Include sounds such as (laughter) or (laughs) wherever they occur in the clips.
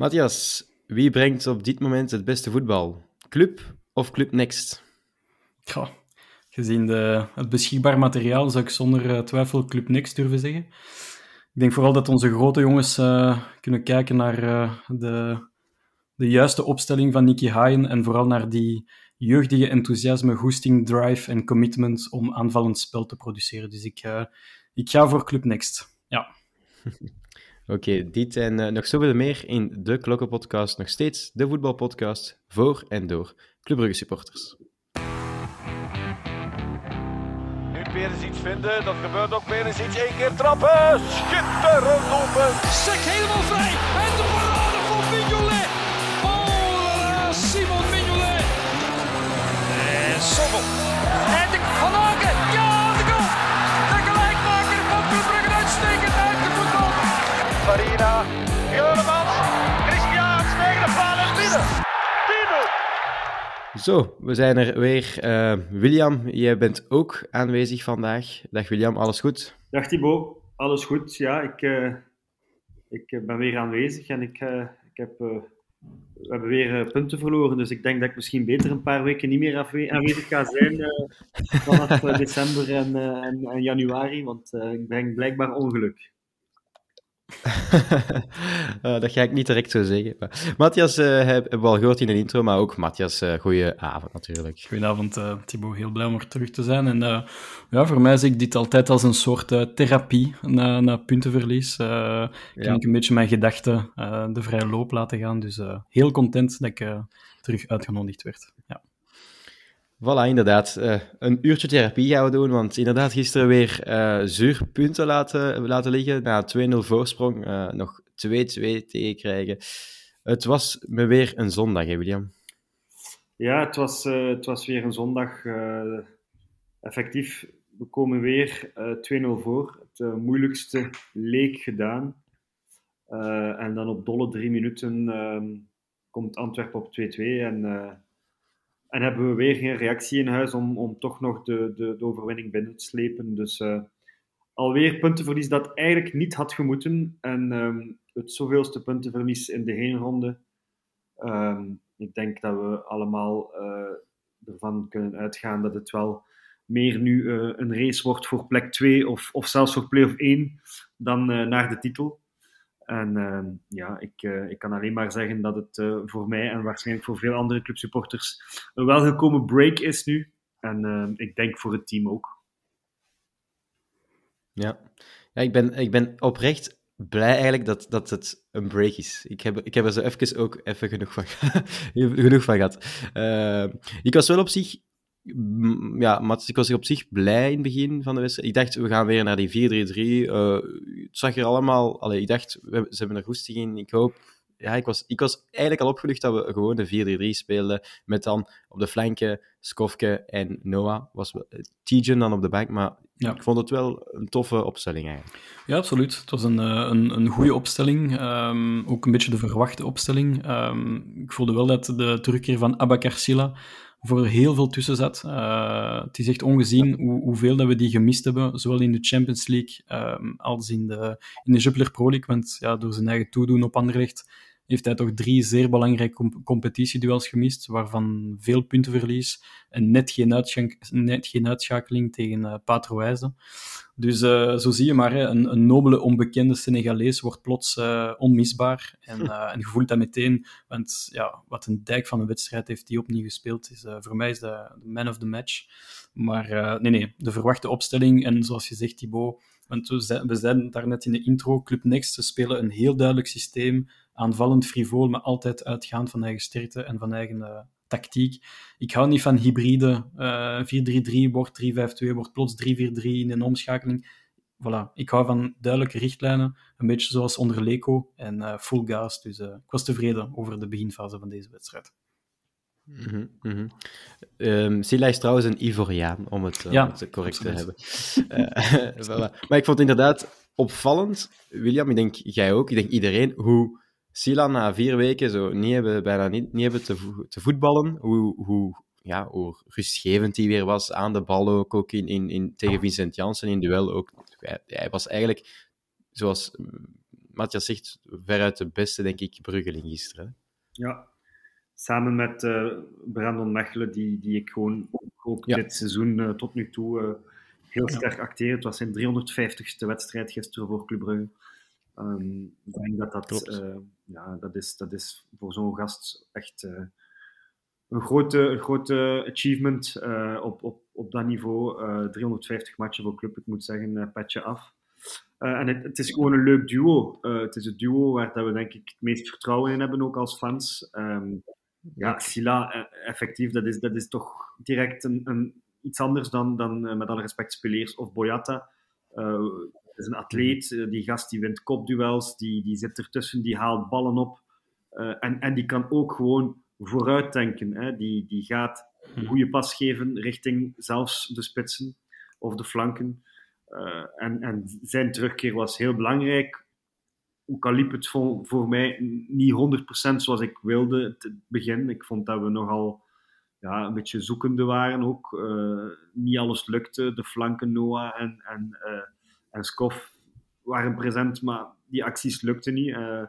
Matthias, wie brengt op dit moment het beste voetbal? Club of Club Next? Ja, gezien de, het beschikbaar materiaal zou ik zonder eh, twijfel Club Next durven zeggen. Ik denk vooral dat onze grote jongens uh, kunnen kijken naar uh, de, de juiste opstelling van Nicky Haaien en vooral naar die jeugdige enthousiasme, goesting, drive en commitment om aanvallend spel te produceren. Dus ik, uh, ik ga voor Club Next. Ja. (laughs) Oké, okay, dit en uh, nog zoveel meer in de Klokkenpodcast. Nog steeds de voetbalpodcast voor en door Club Brugge supporters. Nu Perens iets vinden, dat gebeurt ook. Perens iets, één keer trappen. Schitterend open. Sek helemaal vrij. En de parade van Mignolet. Oh, Simon Mignolet. En Sommel. En de Van Aken. Ja, Farina, Juremans, Christian, tegen de paal en binnen. Zo, we zijn er weer. Uh, William, jij bent ook aanwezig vandaag. Dag William, alles goed? Dag Thibaut, alles goed. Ja, ik, uh, ik ben weer aanwezig en ik, uh, ik heb, we hebben weer punten verloren. Dus ik denk dat ik misschien beter een paar weken niet meer aanwezig ga zijn vanaf (laughs) december en, en, en, januari, want ik breng blijkbaar ongeluk. Uh, (laughs) dat ga ik niet direct zo zeggen. Matthias uh, hebben we al gehoord in de intro, maar ook Matthias, uh, goeie avond natuurlijk. Goedenavond uh, Thibaut, heel blij om er terug te zijn. En ja, voor mij zie ik dit altijd als een soort therapie na, na puntenverlies. Ja. Kan ik een beetje mijn gedachten de vrije loop laten gaan. Dus heel content dat ik terug uitgenodigd werd. Voilà, inderdaad. Uh, een uurtje therapie gaan we doen, want inderdaad gisteren weer uh, zuur punten laten, laten liggen. Na 2-0 voorsprong uh, nog 2-2 tegen krijgen. Het was me weer een zondag, hè William? Ja, het was, het was weer een zondag. effectief, we komen weer 2-0 voor. Het moeilijkste leek gedaan. en dan op dolle drie minuten ehm, komt Antwerpen op 2-2 en... En hebben we weer geen reactie in huis om, om toch nog de, de, de overwinning binnen te slepen. Dus uh, alweer puntenverlies dat eigenlijk niet had gemoeten. En um, het zoveelste puntenverlies in de heenronde. Um, ik denk dat we allemaal uh, ervan kunnen uitgaan dat het wel meer nu uh, een race wordt voor plek 2 of, of zelfs voor play-off 1 dan naar de titel. En uh, ja, ik, uh, ik kan alleen maar zeggen dat het uh, voor mij en waarschijnlijk voor veel andere clubsupporters een welgekomen break is nu. En ik denk voor het team ook. Ja, ja ik, ben, ik ben oprecht blij eigenlijk dat, dat het een break is. Ik heb, ik heb er zo even ook even genoeg van, (laughs) genoeg van gehad. ik was wel op zich ja, Mats, ik was op zich blij in het begin van de wedstrijd. Ik dacht, we gaan weer naar die 4-3-3. Uh, het zag er allemaal... Allee, ik dacht, we, ze hebben er roestig in. Ik hoop... Ja, ik was, ik was eigenlijk al opgelucht dat we gewoon de 4-3-3 speelden. Met dan op de flanken Skofke en Noah. Was Tijen dan op de bank, maar ja. ik vond het wel een toffe opstelling eigenlijk. Ja, absoluut. Het was een, een, een goede opstelling. Um, ook een beetje de verwachte opstelling. Um, ik voelde wel dat de terugkeer van Abakar Silla voor heel veel tussen zat. Uh, het is echt ongezien hoe, hoeveel dat we die gemist hebben, zowel in de Champions League um, als in de, in de Jupiler Pro League. Want ja, door zijn eigen toedoen op Anderlecht heeft hij toch drie zeer belangrijke comp competitieduels gemist, waarvan veel puntenverlies en net geen, net geen uitschakeling tegen uh, Patro Dus uh, zo zie je maar, hè, een, een, nobele, onbekende Senegalees wordt plots uh, onmisbaar. En, en je voelt dat meteen, want ja, wat een dijk van een wedstrijd heeft die opnieuw gespeeld. Is, voor mij is de, de man of the match. Maar nee, nee, de verwachte opstelling. En zoals je zegt, Thibaut, want we, zeiden daar net in de intro, Club Next, ze spelen een heel duidelijk systeem aanvallend frivol, maar altijd uitgaand van eigen sterkte en van eigen uh, tactiek. Ik hou niet van hybride. Uh, 4-3-3 wordt 3-5-2, wordt plots 3-4-3 in een omschakeling. Voilà, ik hou van duidelijke richtlijnen, een beetje zoals onder Leco en uh, full gas. Dus ik was tevreden over de beginfase van deze wedstrijd. Mm -hmm. um, Silla is trouwens een Ivoriaan, om het, uh, ja, om het correct absoluut. te hebben. Uh, (laughs) voilà. Maar ik vond het inderdaad opvallend, William, ik denk jij ook, ik denk iedereen, hoe Sila na vier weken zo niet hebben, bijna niet, niet hebben te, te voetballen, hoe, hoe, ja, hoe rustgevend hij weer was aan de bal ook, ook in, in, in, tegen Vincent Janssen in duel ook. Hij, hij was eigenlijk, zoals Matthias zegt, veruit de beste, denk ik, Bruggeling gisteren. Ja, samen met uh, Brandon Mechelen, die, die ik gewoon ook ja. dit seizoen uh, tot nu toe uh, heel sterk acteer. Het was zijn 350ste wedstrijd gisteren voor Club Brugge. Um, ik denk dat dat, ja, dat, is, dat is voor zo'n gast echt een grote, een grote achievement op, op, op dat niveau. 350 matchen voor Club, ik moet zeggen, petje af. en het, het, is gewoon een leuk duo. het is het duo waar dat we denk ik het meest vertrouwen in hebben, ook als fans. Um, ja, Silla, effectief, dat is, dat is toch direct een, een iets anders dan, dan met alle respect Speleers of Boyata. Uh, is een atleet, uh, die gast die wint kopduels, die, die zit ertussen, die haalt ballen op. en, en die kan ook gewoon vooruit denken. Hè. Die, die gaat een goede pas geven richting zelfs de spitsen of de flanken. en, en zijn terugkeer was heel belangrijk ook al liep het voor, mij niet 100% zoals ik wilde het begin. Ik vond dat we nogal ja, een beetje zoekende waren ook. Niet alles lukte. De flanken Noah en, en, en Skof waren present, maar die acties lukten niet. Uh,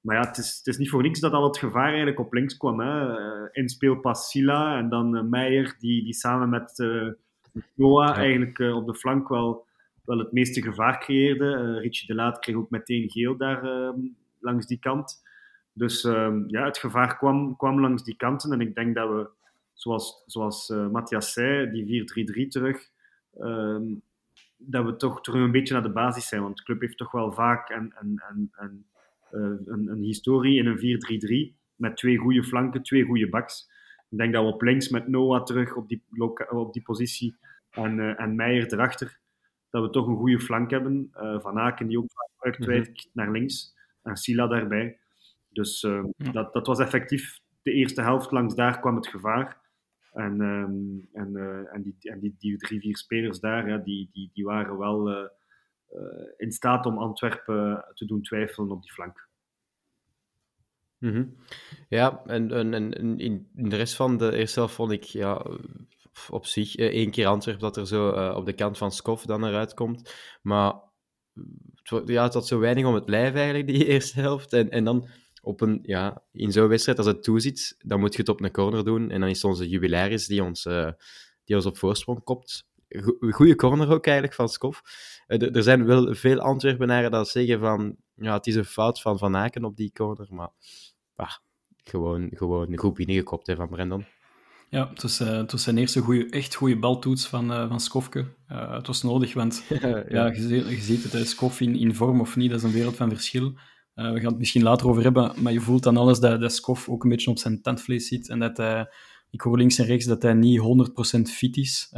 maar ja, het is, het is niet voor niks dat al het gevaar eigenlijk op links kwam. Hè. Inspeelpas Silla en dan Meijer, die, die samen met Noah ja. eigenlijk op de flank wel wel het meeste gevaar creëerde. Uh, Richie de Laat kreeg ook meteen geel daar uh, langs die kant. Dus uh, ja, het gevaar kwam, kwam langs die kanten. En ik denk dat we, zoals, zoals uh, Matthias zei, die 4-3-3 terug, ehm, dat we toch terug een beetje naar de basis zijn. Want de club heeft toch wel vaak een, een, een, een, een, een historie in een 4-3-3 met twee goede flanken, twee goede backs. Ik denk dat we op links met Noah terug op die, op die positie en, en Meijer erachter dat we toch een goede flank hebben. Uh, Van Aken die ook vaak uitwijkt mm -hmm. naar links. En Sila daarbij. Dus uh, ja. dat, dat was effectief de eerste helft. Langs daar kwam het gevaar. En, um, en, uh, en, die, en die, die drie, vier spelers daar, ja, die, die, die waren wel in staat om Antwerpen te doen twijfelen op die flank. -hmm. Ja, en, en, en in, de rest van de eerste helft vond ik ja, op zich één keer Antwerp dat er zo op de kant van Skof dan eruit komt. Maar het, ja, het had zo weinig om het lijf eigenlijk, die (laughs) eerste helft. En, en dan op een, ja, in zo'n wedstrijd, als het toeziet, dan moet je het op een corner doen. En dan is het onze jubilaris die ons, uh, die ons op voorsprong kopt. Goede corner ook eigenlijk van Skof. er zijn wel veel Antwerpenaren dat zeggen van, ja, het is een fout van Van Aken op die corner, maar bah, gewoon, gewoon goed binnengekopt hè, van Brendan. Ja, het was, uh, het was zijn eerste goeie, echt goede baltoets van, uh, van Skofke. Uh, het was nodig, want (laughs) ja, ja je, je, ziet het, Skof in, in vorm of niet, dat is een wereld van verschil. We gaan het misschien later over hebben, maar je voelt dan alles dat, dat ook een beetje op zijn tandvlees zit. En dat hij, ik hoor links en rechts dat hij niet 100% fit is.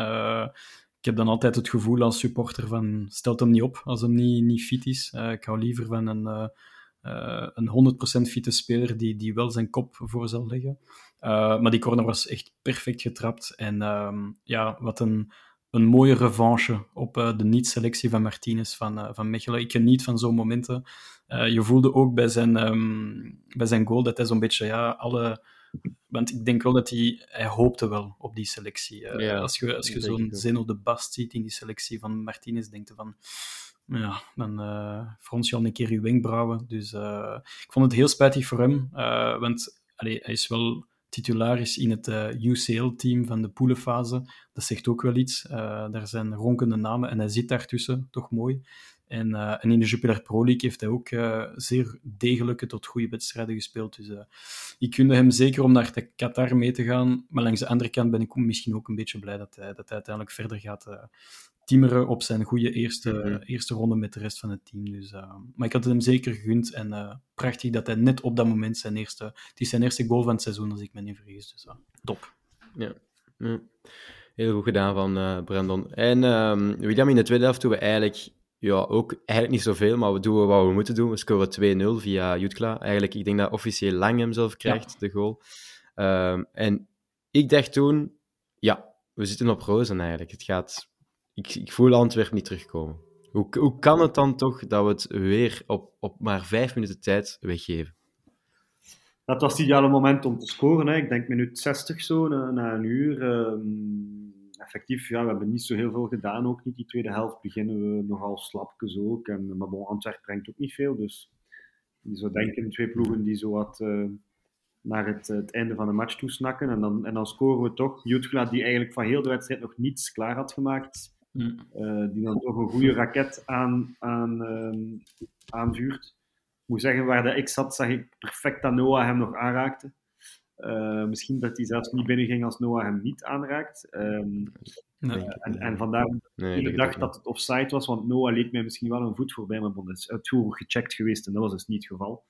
ik heb dan altijd het gevoel als supporter van, stelt hem niet op als hem niet, niet fit is. ik hou liever van een... Uh, een 100% fitte speler die, die wel zijn kop voor zal leggen. Uh, maar die corner was echt perfect getrapt. En uh, ja, wat een, een mooie revanche op uh, de niet-selectie van Martinez van, van Mechelen. Ik geniet van zo'n momenten. Je voelde ook bij zijn, um, bij zijn goal dat hij zo'n beetje ja, alle... Want ik denk wel dat hij, hij hoopte wel op die selectie. Ja, als je, als je zo'n Zeno de Bast ziet in die selectie van Martinez, denkt je van ja, dan uh, frons je al een keer je wenkbrauwen. Dus uh, ik vond het heel spijtig voor hem, want allee, hij is wel titularis in het UCL-team van de poelenfase. Dat zegt ook wel iets. daar zijn ronkende namen en hij zit daartussen, toch mooi. En, en in de Jupiler Pro League heeft hij ook zeer degelijke tot goede wedstrijden gespeeld. Dus ik gunde hem zeker om naar de Qatar mee te gaan. Maar langs de andere kant ben ik misschien ook een beetje blij dat hij, dat hij uiteindelijk verder gaat timmeren op zijn goede eerste, mm -hmm. eerste ronde met de rest van het team. Dus, maar ik had het hem zeker gegund en prachtig dat hij net op dat moment zijn eerste... Het is zijn eerste goal van het seizoen, als ik me niet vergis. Dus top. Ja. ja. Heel goed gedaan van Brandon. En um, William, in de tweede helft doen we eigenlijk ja, ook eigenlijk niet zoveel, maar we doen wat we moeten doen. We scoren 2-0 via Jutkla. Eigenlijk, ik denk dat officieel Lang hem zelf krijgt, ja. de goal. Um, en ik dacht toen, ja, we zitten op rozen eigenlijk. Het gaat ik, ik voel Antwerpen niet terugkomen. Hoe, hoe kan het dan toch dat we het weer op, op maar vijf minuten tijd weggeven? Dat was het ideale moment om te scoren. Hè. Ik denk minuut 60 zo, na, na een uur. Um, effectief, ja, we hebben niet zo heel veel gedaan. Ook niet die tweede helft beginnen we nogal slapjes ook. En, maar bon, Antwerpen brengt ook niet veel. Dus Je zou denken, twee ploegen die zo wat eh, naar het, het einde van de match toesnakken. En dan, en dan scoren we toch. Jutgla, die eigenlijk van heel de wedstrijd nog niets klaar had gemaakt. Mm. eh, die dan toch een goede raket aan, aan, ehm, aanvuurt. Ik moet zeggen, waar de ik zat, zag ik perfect dat Noah hem nog aanraakte. Eh, misschien dat hij zelfs niet binnenging als Noah hem niet aanraakt. Ehm, Nee. en, en vandaar Nee, ik dat dacht dat het offside was, want Noah leek mij misschien wel een voet voorbij, maar bon, dat is uitvoerig gecheckt geweest en dat was dus niet het geval.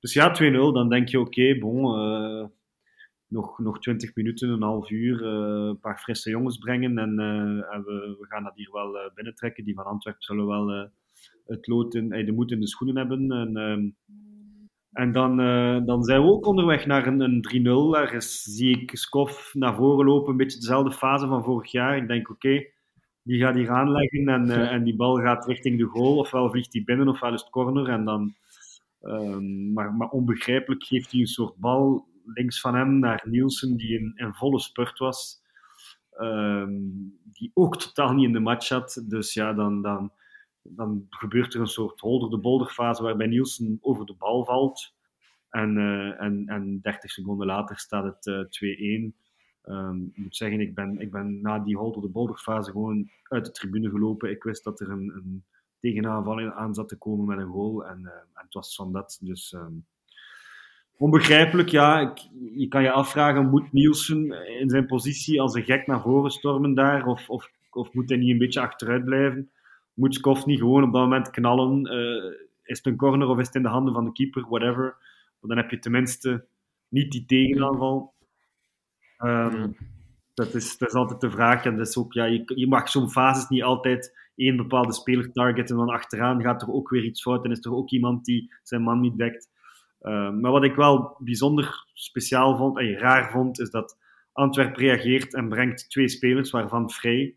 Dus ja, 2-0, dan denk je, oké, bon, eh, nog, nog 20 minuten, een half uur, eh, een paar frisse jongens brengen en, eh, en we, we gaan dat hier wel eh, binnentrekken. Die van Antwerpen zullen wel eh, het lood in, eh, de moed in de schoenen hebben. En, ehm, en dan, eh, dan zijn we ook onderweg naar een, een 3-0. Daar is, zie ik Skof naar voren lopen, een beetje dezelfde fase van vorig jaar. Ik denk, oké, die gaat hier aanleggen en, eh, en die bal gaat richting de goal. Ofwel vliegt hij binnen, ofwel is het corner. En dan, ehm, maar, maar onbegrijpelijk geeft hij een soort bal links van hem naar Nielsen, die in, in volle spurt was. Ehm, die ook totaal niet in de match zat. Dus ja, dan, dan, dan gebeurt er een soort holder-de-bolder fase waarbij Nielsen over de bal valt. En, eh, en, en 30 seconden later staat het eh, 2-1. Ehm, ik moet zeggen, ik ben, ik ben na die holder-de-bolder fase gewoon uit de tribune gelopen. Ik wist dat er een, een tegenaanval aan zat te komen met een goal. En, eh, en het was van dat. Dus ehm, onbegrijpelijk, ja. Je kan je afvragen, moet Nielsen in zijn positie als een gek naar voren stormen daar? Of, of, of moet hij niet een beetje achteruit blijven? Moet niet gewoon op dat moment knallen? Eh, is het een corner of is het in de handen van de keeper? Whatever. Maar dan heb je tenminste niet die tegenaanval. Ehm, dat, is, dat is altijd de vraag. En dat is ook, ja, je, je mag zo'n fases niet altijd één bepaalde speler targeten. En dan achteraan gaat er ook weer iets fout. En is er ook iemand die zijn man niet dekt. Ehm, maar wat ik wel bijzonder speciaal vond en raar vond, is dat Antwerp reageert en brengt twee spelers, waarvan Vrij.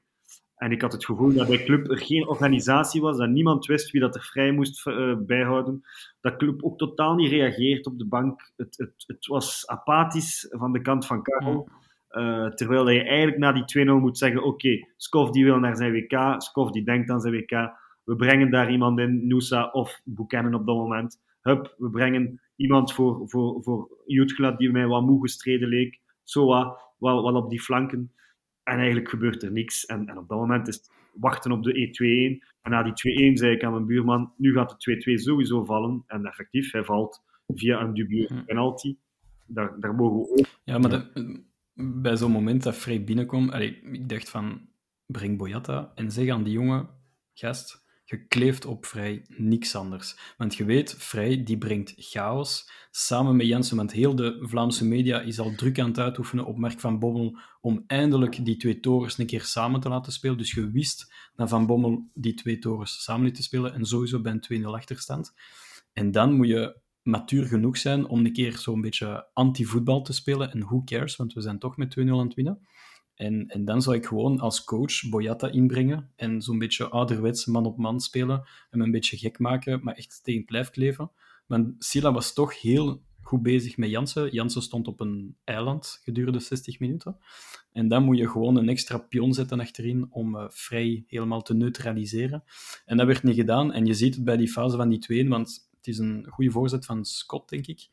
En ik had het gevoel dat bij Club er geen organisatie was, dat niemand wist wie dat er vrij moest eh, bijhouden. Dat Club ook totaal niet reageert op de bank. Het, het, het was apathisch van de kant van Karel. Eh, terwijl je eigenlijk na die 2-0 moet zeggen: Oké, Skof die wil naar zijn WK, Skof die denkt aan zijn WK. We brengen daar iemand in, Noosa of Buchanan op dat moment. Hup, we brengen iemand voor, voor, voor Jutgla die mij wat moe gestreden leek. Zo wat, wel op die flanken. En eigenlijk gebeurt er niks. En, en op dat moment is het wachten op de 2-1. En na die 2-1 zei ik aan mijn buurman, nu gaat de 2-2 sowieso vallen. En effectief, hij valt via een dubieuze penalty. Daar, daar mogen we ook... Ja, maar bij zo'n moment dat Frey binnenkomt, allee, ik dacht van, breng Boyata en zeg aan die jongen, gast, gekleefd op Vrij, niks anders. Want je weet, Vrij die brengt chaos samen met Jensen, want heel de Vlaamse media is al druk aan het uitoefenen op Mark van Bommel om eindelijk die twee torens een keer samen te laten spelen. Dus je wist dat Van Bommel die twee torens samen liet te spelen en sowieso bij een 2-0 achterstand. En dan moet je matuur genoeg zijn om een keer zo'n beetje anti-voetbal te spelen. En who cares, want we zijn toch met 2-0 aan het winnen. En, en dan zou ik gewoon als coach Boyata inbrengen en zo'n beetje ouderwets man-op-man spelen. Hem een beetje gek maken, maar echt tegen het lijf kleven. Want Silla was toch heel goed bezig met Jansen. Jansen stond op een eiland gedurende 60 minuten. En dan moet je gewoon een extra pion zetten achterin om uh, vrij helemaal te neutraliseren. En dat werd niet gedaan. En je ziet het bij die fase van die 2-1, want het is een goede voorzet van Scott, denk ik.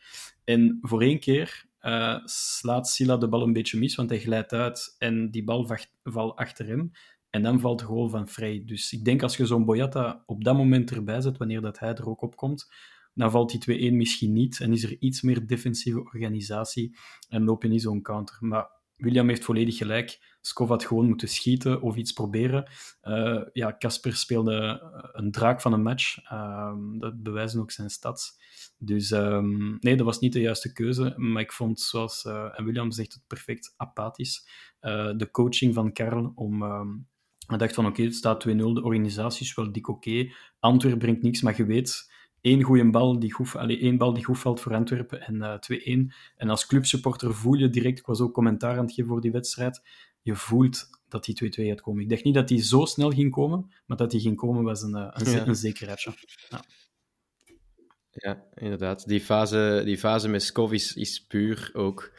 En voor één keer uh, slaat Silla de bal een beetje mis, want hij glijdt uit en die bal valt achter hem. En dan valt de goal van Vrij. Dus ik denk als je zo'n Boyata op dat moment erbij zet, wanneer dat hij er ook op komt, dan valt die 2-1 misschien niet en is er iets meer defensieve organisatie en loop je niet zo'n counter. Maar William heeft volledig gelijk. Skov had gewoon moeten schieten of iets proberen. Uh, ja, Casper speelde een draak van een match. Uh, dat bewijzen ook zijn stats. Dus um, nee, dat was niet de juiste keuze. Maar ik vond, zoals uh, en William zegt het perfect apathisch, de coaching van Karel om... Um, ik dacht van oké, het staat 2-0, de organisatie is wel dik oké. Antwerp brengt niks, maar je weet, één goede bal die goed, allez, één bal die goed valt voor Antwerpen en uh, 2-1. En als clubsupporter voel je direct, ik was ook commentaar aan het geven voor die wedstrijd, je voelt dat die 2-2 gaat komen. Ik dacht niet dat die zo snel ging komen, maar dat die ging komen was een, een, ja. een zekerheidje. Ja. Ja, inderdaad. Die fase, die fase met Skov is, is puur ook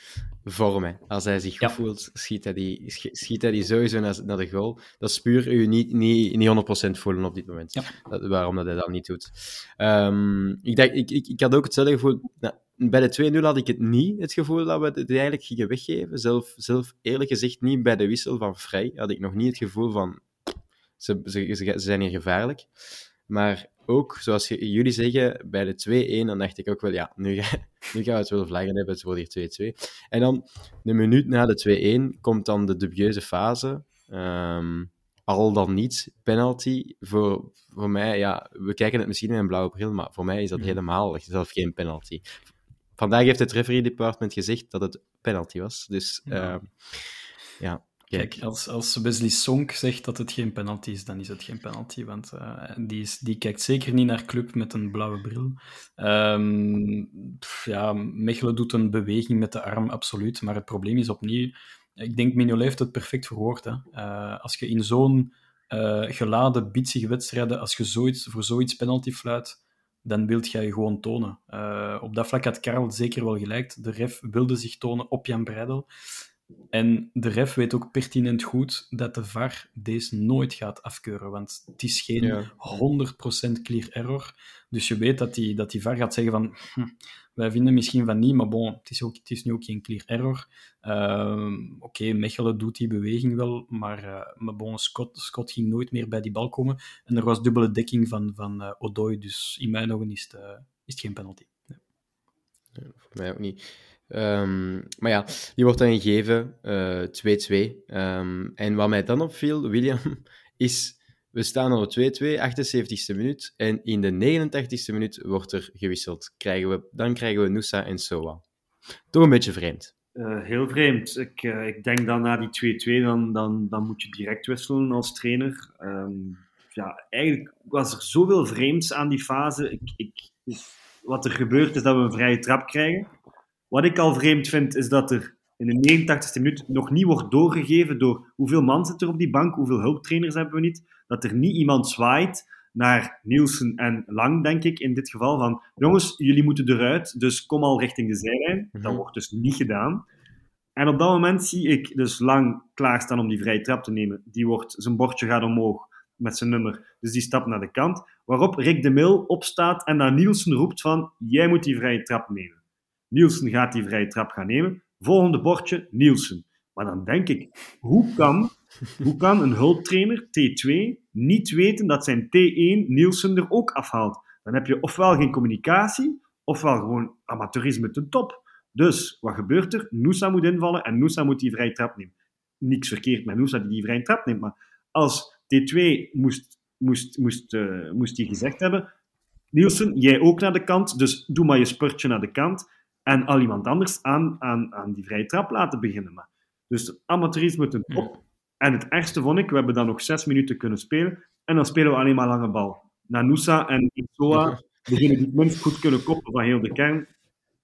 vorm. Hè. Als hij zich goed Ja. voelt, schiet hij, die, sch- schiet hij die sowieso naar, naar de goal. Dat is puur u niet, niet, niet 100% voelen op dit moment. Ja. Dat, waarom dat hij dat niet doet. Ehm, ik, dacht, ik, ik, ik had ook hetzelfde gevoel. Nou, bij de 2-0 had ik het niet, het gevoel dat we het eigenlijk gingen weggeven. Zelf, zelf eerlijk gezegd niet bij de wissel van Vrij. Had ik nog niet het gevoel van... Ze, ze, ze, ze zijn hier gevaarlijk. Maar ook, zoals jullie zeggen, bij de 2-1, dan dacht ik ook wel, ja, nu, ga, (laughs) nu gaan we het wel vlaggen hebben, het wordt hier 2-2. En dan, een minuut na de 2-1, komt dan de dubieuze fase. Ehm, al dan niet penalty. Voor, voor mij, ja, we kijken het misschien in een blauwe bril, maar voor mij is dat Mhm. helemaal zelf geen penalty. Vandaag heeft het referee department gezegd dat het penalty was. Dus, Ja. ehm, ja, kijk. Als, als Wesley Sonk zegt dat het geen penalty is, dan is het geen penalty. Want eh, die, is, die kijkt zeker niet naar club met een blauwe bril. Pff, ja, Mechelen doet een beweging met de arm, absoluut. Maar het probleem is opnieuw... Ik denk, Mignolet heeft het perfect verwoord. Hè. Eh, als je in zo'n eh, geladen, bitsige wedstrijden, als je zoiets, voor zoiets penalty fluit, dan wilt jij je gewoon tonen. Op dat vlak had Karel zeker wel gelijk. De ref wilde zich tonen op Jan Breidel. En de ref weet ook pertinent goed dat de VAR deze nooit gaat afkeuren, want het is geen Ja. 100% clear error. Dus je weet dat die, dat die VAR gaat zeggen van hm, wij vinden misschien van niet, maar bon, het is, ook, het is nu ook geen clear error. Ehm, Oké, Mechelen doet die beweging wel, maar, eh, maar bon, Scott, Scott ging nooit meer bij die bal komen. En er was dubbele dekking van, van eh, Odoi, dus in mijn ogen is het, eh, is het geen penalty. Voor mij ook niet. Ehm, maar ja, die wordt dan gegeven, eh, 2-2. Ehm, en wat mij dan opviel, William, (laughs) is... We staan op 2-2, 78ste minuut. En in de 89ste minuut wordt er gewisseld. Krijgen we, dan krijgen we Nusa en Soa. Toch een beetje vreemd. Eh, heel vreemd. Ik, eh, ik denk dan na die 2-2, dan, dan, dan moet je direct wisselen als trainer. Ehm, ja, eigenlijk was er zoveel vreemds aan die fase. Ik, ik, wat er gebeurt is dat we een vrije trap krijgen. Wat ik al vreemd vind, is dat er in de 89ste minuut nog niet wordt doorgegeven door hoeveel man zit er op die bank, hoeveel hulptrainers hebben we niet, dat er niet iemand zwaait naar Nielsen en Lang, denk ik, in dit geval, van jongens, jullie moeten eruit, dus kom al richting de zijlijn. Dat Mhm. wordt dus niet gedaan. En op dat moment zie ik dus Lang klaarstaan om die vrije trap te nemen. Die wordt, zijn bordje gaat omhoog met zijn nummer, dus die stapt naar de kant. Waarop Rick de Mil opstaat en naar Nielsen roept van, jij moet die vrije trap nemen. Nielsen gaat die vrije trap gaan nemen. Volgende bordje, Nielsen. Maar dan denk ik, hoe kan, hoe kan een hulptrainer, T2, niet weten dat zijn T1 Nielsen er ook afhaalt? Dan heb je ofwel geen communicatie, ofwel gewoon amateurisme ten top. Dus, wat gebeurt er? Noosa moet invallen en Noosa moet die vrije trap nemen. Niks verkeerd met Noosa die die vrije trap neemt, maar als T2 moest, moest, moest, eh, moest die gezegd hebben, Nielsen, jij ook naar de kant, dus doe maar je spurtje naar de kant en al iemand anders aan, aan, aan die vrije trap laten beginnen. Maar, dus amateurisme ten top. En het ergste vond ik, we hebben dan nog zes minuten kunnen spelen en dan spelen we alleen maar lange bal. Nanusa en Soa beginnen die minst goed kunnen koppen van heel de kern.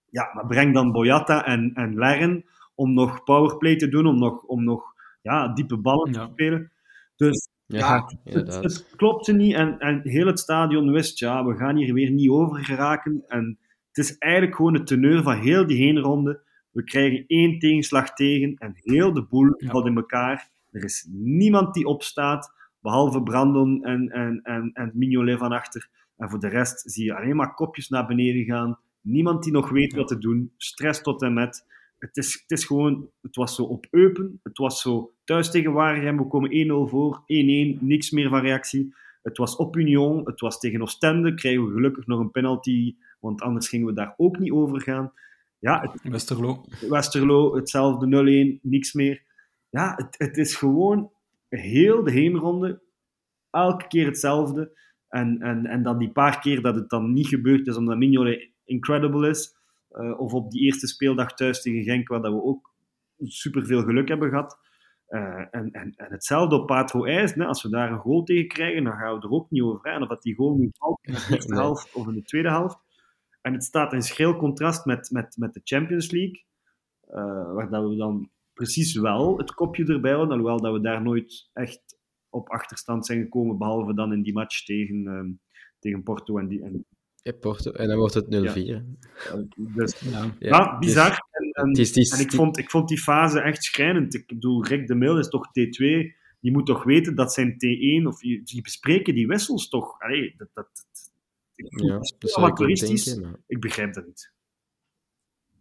Ja, maar breng dan Boyata en, en Lerren om nog powerplay te doen, om nog, om nog ja, diepe ballen Ja. te spelen. Dus Ja, ja, het, het klopte niet en, en heel het stadion wist, ja, we gaan hier weer niet over geraken. En het is eigenlijk gewoon de teneur van heel die heenronde. We krijgen één tegenslag tegen en heel de boel Ja. valt in elkaar. Er is niemand die opstaat, behalve Brandon en, en, en, en Mignolet van achter. En voor de rest zie je alleen maar kopjes naar beneden gaan. Niemand die nog weet wat te doen. Stress tot en met. Het is, het is gewoon, het was zo op Eupen. Het was zo thuis tegen Waregem. We komen 1-0 voor, 1-1, niks meer van reactie. Het was op Union, het was tegen Oostende. Krijgen we gelukkig nog een penalty, want anders gingen we daar ook niet over gaan. Ja, het, Westerlo. Westerlo, hetzelfde 0-1, niks meer. Ja, het, het is gewoon heel de heenronde, elke keer hetzelfde. En, en, en dan die paar keer dat het dan niet gebeurd is, omdat Mignolet incredible is. eh, of op die eerste speeldag thuis tegen Genk, waar dat we ook superveel geluk hebben gehad. Eh, en, en, en hetzelfde op Patro IJs. Hè. Als we daar een goal tegen krijgen, dan gaan we er ook niet over. En of dat die goal nu valt in de eerste helft of in de tweede helft. En het staat in schril contrast met, met, met de Champions League. eh, waar dat we dan precies wel het kopje erbij houden. Alhoewel dat we daar nooit echt op achterstand zijn gekomen. Behalve dan in die match tegen, ehm, tegen Porto en, die, en Ja, Porto. En dan wordt het 0-4. Dus, Ja. Ja, ja, bizar. dus- en, en- het is- het is- en ik vond, ik vond die fase echt schrijnend. Ik bedoel, Rick de Mil is toch T2. Die moet toch weten dat zijn T1, of die bespreken die wissels toch. Allee, dat, dat, Ja, dat is denken. maar- ik begrijp dat niet.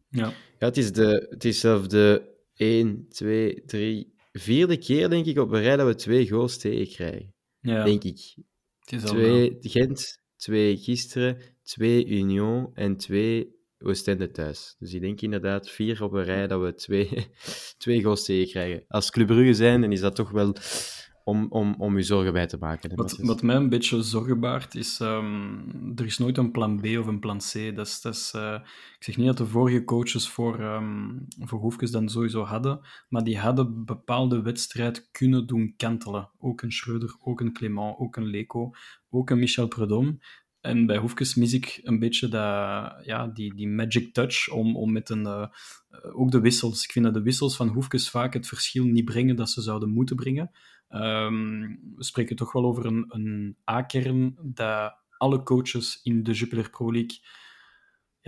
Ja. Ja, het is, de, het is zelf de 1, 2, 3, vierde keer, denk ik, op een rij dat we twee goals tegenkrijgen. Ja, Denk ik. Twee Gent, twee gisteren, twee Union en twee Oostende thuis. Dus ik denk inderdaad vier op een rij dat we twee, (laughs) twee goals tegenkrijgen. Als Club Brugge zijn, dan is dat toch wel om, om, om je zorgen bij te maken. hè, Wat, wat mij een beetje zorgen baart, is... ehm, er is nooit een plan B of een plan C. Dat is, dat is, eh, ik zeg niet dat de vorige coaches voor, ehm voor Hoefkes dan sowieso hadden, maar die hadden bepaalde wedstrijd kunnen doen kantelen. Ook een Schreuder, ook een Clément, ook een Leco, ook een Michel Predom. En bij Hoefkes mis ik een beetje dat, ja, die, die magic touch om, om met een... eh, ook de wissels. Ik vind dat de wissels van Hoefkes vaak het verschil niet brengen dat ze zouden moeten brengen. Ehm, we spreken toch wel over een, een A-kern dat alle coaches in de Jupiler Pro League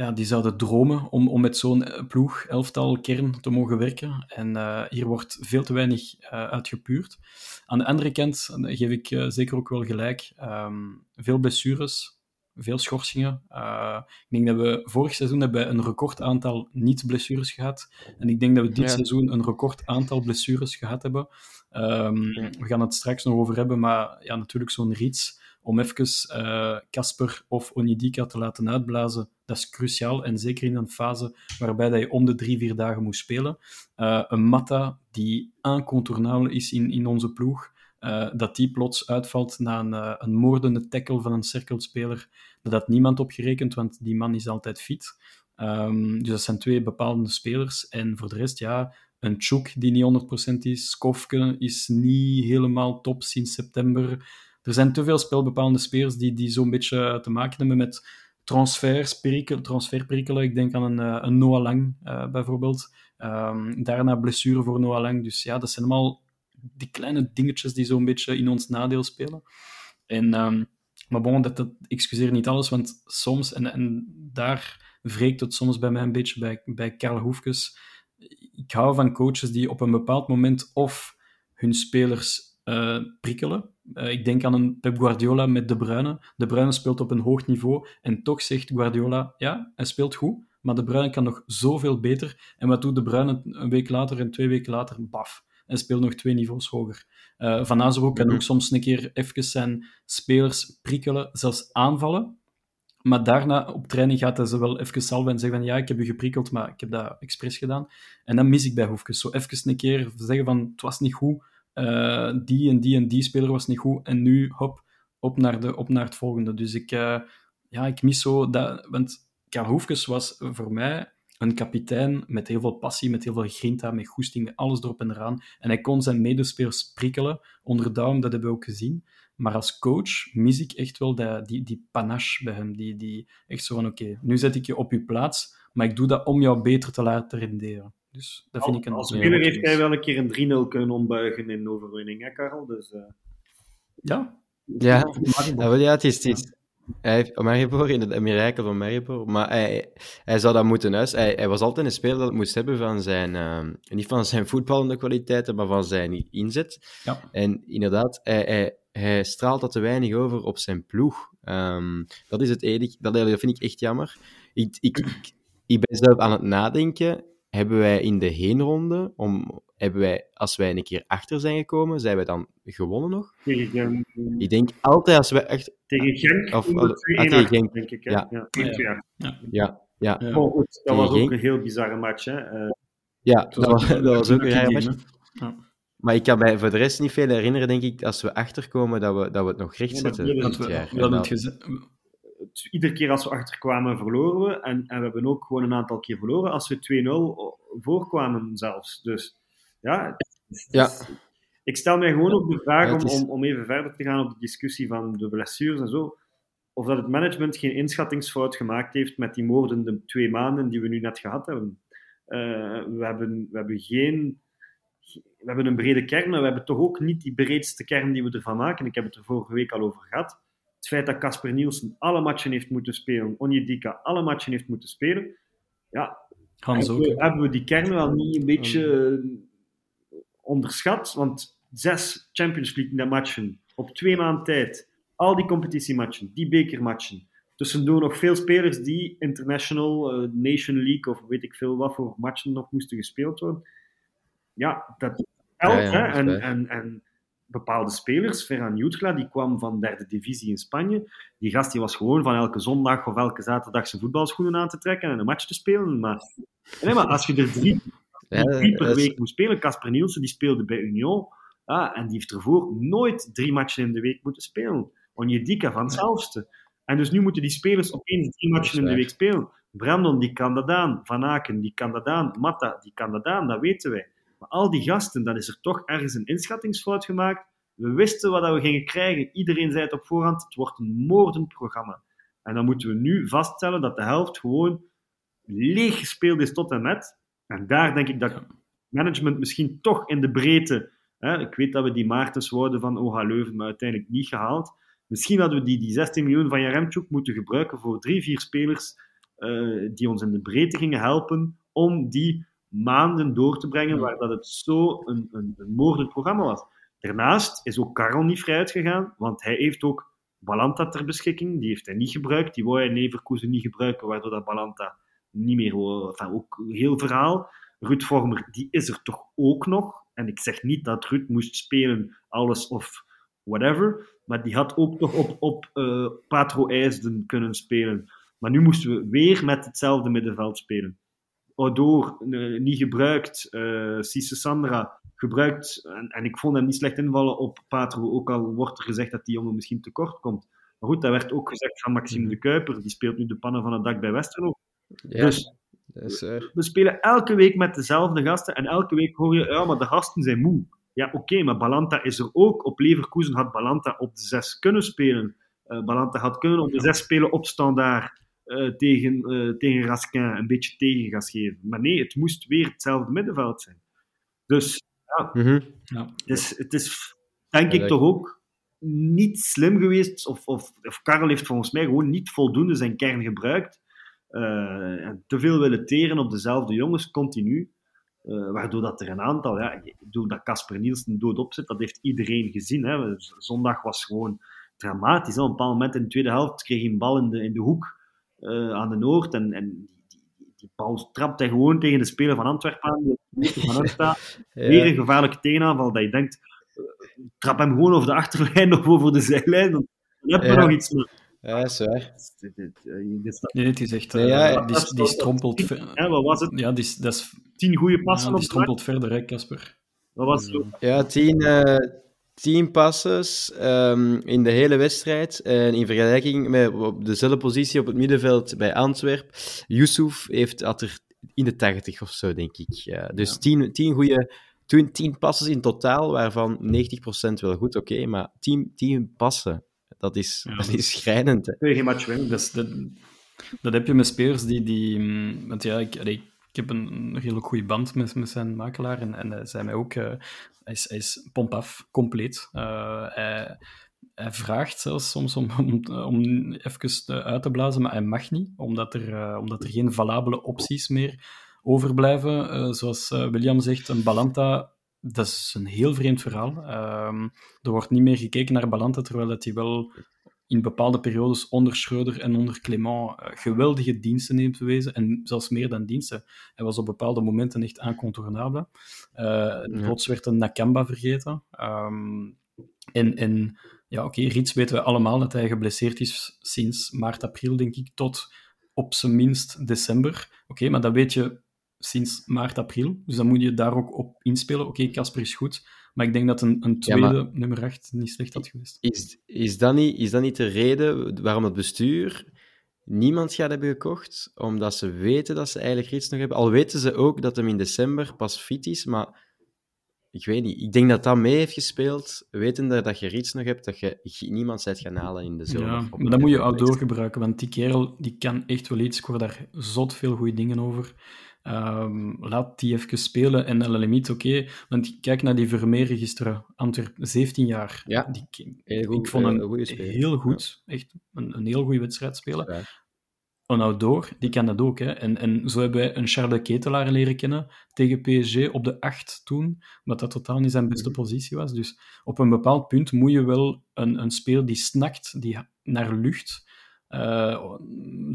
ja, die zouden dromen om, om met zo'n eh, ploeg, elftal, kern te mogen werken. En eh, hier wordt veel te weinig eh, uitgepuurd. Aan de andere kant geef ik zeker ook wel gelijk. ehm, veel blessures, veel schorsingen. Eh, ik denk dat we vorig seizoen hebben een record aantal niet-blessures gehad. En ik denk dat we dit Ja. seizoen een record aantal blessures gehad hebben. Ehm, we gaan het straks nog over hebben, maar ja, natuurlijk zo'n Riets om even eh, Casper of Onidika te laten uitblazen, dat is cruciaal. En zeker in een fase waarbij dat je om de drie, vier dagen moet spelen. Eh, een Matta die incontournabel is in, in onze ploeg, eh, dat die plots uitvalt na een, eh, een moordende tackle van een cirkelspeler, dat had niemand opgerekend, want die man is altijd fit. Ehm, dus dat zijn twee bepalende spelers. En voor de rest, ja, een Chuk die niet 100% is. Skofke is niet helemaal top sinds september. Er zijn te veel spelbepalende spelers die, die zo'n beetje te maken hebben met transferperikelen. transferperikelen. Ik denk aan een, eh, een Noah Lang bijvoorbeeld. Ehm, daarna blessure voor Noah Lang. Dus ja, dat zijn allemaal die kleine dingetjes die zo'n beetje in ons nadeel spelen. En, ehm, maar bon, dat, dat excuseer niet alles, want soms, en, en daar wreekt het soms bij mij een beetje bij, bij Karl Hoefkes. Ik hou van coaches die op een bepaald moment of hun spelers eh, prikkelen. Eh, ik denk aan een Pep Guardiola met De Bruyne. De Bruyne speelt op een hoog niveau en toch zegt Guardiola, ja, hij speelt goed, maar De Bruyne kan nog zoveel beter. En wat doet De Bruyne een week later en twee weken later? Baf. Hij speelt nog twee niveaus hoger. Eh, Van Azenbroek kan Mhm. ook soms een keer even zijn spelers prikkelen, zelfs aanvallen. Maar daarna op training gaat hij ze wel even salven en zeggen van ja, ik heb u geprikkeld, maar ik heb dat expres gedaan. En dan mis ik bij Hoefkes. Zo even een keer zeggen van het was niet goed, eh, die en die en die speler was niet goed, en nu hop, op naar, de, op naar het volgende. Dus ik, eh, ja, ik mis zo dat, want Karl Hoefkes was voor mij een kapitein met heel veel passie, met heel veel grinta, met goesting, met alles erop en eraan. En hij kon zijn medespelers prikkelen, onder duim, dat hebben we ook gezien. Maar als coach mis ik echt wel dat, die, die panache bij hem. Die, die echt zo van, oké, nu zet ik je op je plaats, maar ik doe dat om jou beter te laten renderen. Dus dat vind ik een... Als speler heeft hij wel een keer een 3-0 kunnen ombuigen in overwinning, hè, Karel? Dus, eh, Ja, Ja, ja (laughs) het is... Het is hij heeft Maribor in het mirakel van Maribor, maar hij, hij zou dat moeten uit. Hij, hij was altijd een speler dat het moest hebben van zijn, ehm, niet van zijn voetballende kwaliteiten, maar van zijn inzet. Ja. En inderdaad, hij, hij, hij straalt dat te weinig over op zijn ploeg. Ehm, dat is het enige, dat, dat vind ik echt jammer. Ik, ik, ik, ik ben zelf aan het nadenken, hebben wij in de heenronde, om, hebben wij, als wij een keer achter zijn gekomen, zijn wij dan gewonnen nog? tegen, Genk- Ik denk altijd als wij echt... tegen Genk Of- we ah, 2-1 tegen achter, Genk. denk ik. Hè? Ja. Ja. Ja. 1-2 ja. Ja, ja, ja. Oh, goed, dat Tegen was ook Genk. een heel bizarre match. Hè? Eh, ja dat, was, dat was ook een rare match. Maar ik kan mij voor de rest niet veel herinneren, denk ik, als we achterkomen, dat we, dat we het nog recht zetten dat we, jaar. we dat- iedere keer als we achterkwamen, verloren we. En, en we hebben ook gewoon een aantal keer verloren als we 2-0 voorkwamen zelfs. Dus ja, is- Ja. is- ik stel mij gewoon ook de vraag Ja, om, is- om, om even verder te gaan op de discussie van de blessures en zo. Of dat het management geen inschattingsfout gemaakt heeft met die moordende twee maanden die we nu net gehad hebben. Eh, we, hebben we hebben geen... We hebben een brede kern, maar we hebben toch ook niet die breedste kern die we ervan maken. Ik heb het er vorige week al over gehad. Het feit dat Casper Nielsen alle matchen heeft moeten spelen, Onyedika alle matchen heeft moeten spelen, ja, Hans ook. hebben we, hebben we die kern wel niet een beetje onderschat. Want zes Champions League matchen op twee maanden tijd, al die competitiematchen, die bekermatchen, tussendoor nog veel spelers die International, eh, Nation League of weet ik veel wat voor matchen nog moesten gespeeld worden. Ja, dat telt. Ja, ja, hè? En, en, en bepaalde spelers, Ferran Jutgla, die kwam van derde divisie in Spanje. Die gast die was gewoon van elke zondag of elke zaterdag zijn voetbalschoenen aan te trekken en een match te spelen. Maar, nee, maar als je er drie, Ja, drie per week moet spelen, Casper Nielsen die speelde bij Union, ja, en die heeft ervoor nooit drie matchen in de week moeten spelen. Onyedika van hetzelfde. En dus nu moeten die spelers opeens drie matchen in de week spelen. Brandon, die kan dat aan. Van Aken, die kan dat aan. Matta, die kan dat aan. Dat weten wij. Maar al die gasten, dat is er toch ergens een inschattingsfout gemaakt. We wisten wat we gingen krijgen. Iedereen zei het op voorhand. Het wordt een moordend programma. En dan moeten we nu vaststellen dat de helft gewoon leeg gespeeld is tot en met. En daar denk ik dat management misschien toch in de breedte... Hè, ik weet dat we die Maartens wouden van OH Leuven, maar uiteindelijk niet gehaald. Misschien hadden we die, die 16 miljoen van Jaremchuk moeten gebruiken voor drie, vier spelers eh, die ons in de breedte gingen helpen om die maanden door te brengen waar dat het zo een, een, een moordend programma was. Daarnaast is ook Karel niet vrij uitgegaan, want hij heeft ook Balanta ter beschikking. Die heeft hij niet gebruikt. Die wou hij in Leverkusen niet gebruiken, waardoor dat Balanta niet meer... Enfin, ook heel verhaal. Ruud Vormer, die is er toch ook nog. En ik zeg niet dat Ruud moest spelen, alles of whatever. Maar die had ook nog op, op eh, Patro IJsden kunnen spelen. Maar nu moesten we weer met hetzelfde middenveld spelen. Odor eh, niet gebruikt. eh Cisse Sandra gebruikt. En, en ik vond hem niet slecht invallen op Patro. Ook al wordt er gezegd dat die jongen misschien tekort komt. Maar goed, dat werd ook gezegd van Maxime de Kuiper. Die speelt nu de pannen van het dak bij Westerlo. Ja, Dus dat is waar. we spelen elke week met dezelfde gasten en elke week hoor je, ja, maar de gasten zijn moe. Ja, oké, maar Balanta is er ook. Op Leverkusen had Balanta op de zes kunnen spelen. Eh, Balanta had kunnen op de zes spelen op standaard eh, tegen, eh, tegen Raskin, een beetje tegengas geven. Maar nee, het moest weer hetzelfde middenveld zijn. Dus Mhm. Ja. het is, het is denk Ja, ik toch ook niet slim geweest, of, of, of Karel heeft volgens mij gewoon niet voldoende zijn kern gebruikt. En te veel willen teren op dezelfde jongens, continu. Eh, waardoor dat er een aantal, ja, ik bedoel dat Casper Nielsen doodop zit, dat heeft iedereen gezien. Hè. Zondag was gewoon dramatisch. Hè. Op een bepaald moment in de tweede helft kreeg hij een bal in de, in de hoek eh, aan de Noord en, en die, die, die bal trapt hij gewoon tegen de speler van Antwerpen aan, die. (laughs) Weer een gevaarlijke tegenaanval dat je denkt, trap hem gewoon over de achterlijn of over de zijlijn, dan dan heb je Ja. nog iets meer. Ja, dat is waar. Eh, Nee, het is echt... Nee, ja, eh, die, die strompelt... ver- Hè, wat was het? Ja, die, dat is, Tien goede ja, passen die op de strompelt verder, hè, Casper. Wat was het? Ja, tien, eh, tien passes ehm, in de hele wedstrijd. En in vergelijking met op dezelfde positie op het middenveld bij Antwerp, Yusuf heeft, had er in de 80 of zo, denk ik. Ja, dus Ja. tien, tien goede... Tien, tien passes in totaal, waarvan 90% wel goed, oké, maar tien, tien passen, dat is, Ja. dat is schrijnend. Hè. Kun je geen match winnen? Dat, is- dat, dat heb je met spelers die... die mm, want ja, ik, ik heb een, een redelijk goede band met, met zijn makelaar en, en hij zei mij ook... eh, hij, is, hij is pomp af, compleet. Eh, hij, hij vraagt zelfs soms om, om, om even te- uit te blazen, maar hij mag niet, omdat er, eh, omdat er geen valabele opties meer overblijven. Eh, zoals William zegt, een Balanta, dat is een heel vreemd verhaal. Ehm, er wordt niet meer gekeken naar Balanta, terwijl dat hij wel in bepaalde periodes onder Schreuder en onder Clément eh, geweldige diensten heeft bewezen, en zelfs meer dan diensten. Hij was op bepaalde momenten echt incontournabel. Eh Plots werd een Nakamba vergeten. Ehm, en, en ja, oké, Rits weten we allemaal dat hij geblesseerd is sinds maart, april, denk ik, tot op zijn minst december. Oké, maar dat weet je sinds maart, april. Dus dan moet je daar ook op inspelen. Oké, Casper is goed. Maar ik denk dat een, een tweede nummer 8 niet slecht had geweest. Is, is, dat niet, is dat niet de reden waarom het bestuur niemand gaat hebben gekocht? Omdat ze weten dat ze eigenlijk iets nog hebben. Al weten ze ook dat hem in december pas fit is, maar ik weet niet. Ik denk dat dat mee heeft gespeeld, wetende dat je Rits nog hebt, dat je niemand bent gaan halen in de zomer. Ja, maar dan moet je outdoor gebruiken, want die kerel die kan echt wel iets. Ik hoor daar zot veel goede dingen over. Ehm, laat die even spelen en de limiet, oké. Want kijk naar die Vermeer-registeren. Antwerp, 17 jaar. Ja, die, goed, ik vond hem eh, heel goed. Echt een, een heel goede wedstrijd spelen. Een outdoor, die kan dat ook. Hè. En, en zo hebben wij een Charles de Ketelaar leren kennen tegen PSG op de 8 toen, omdat dat totaal niet zijn beste Mhm. positie was. Dus op een bepaald punt moet je wel een, een speler die snakt die, naar lucht, eh,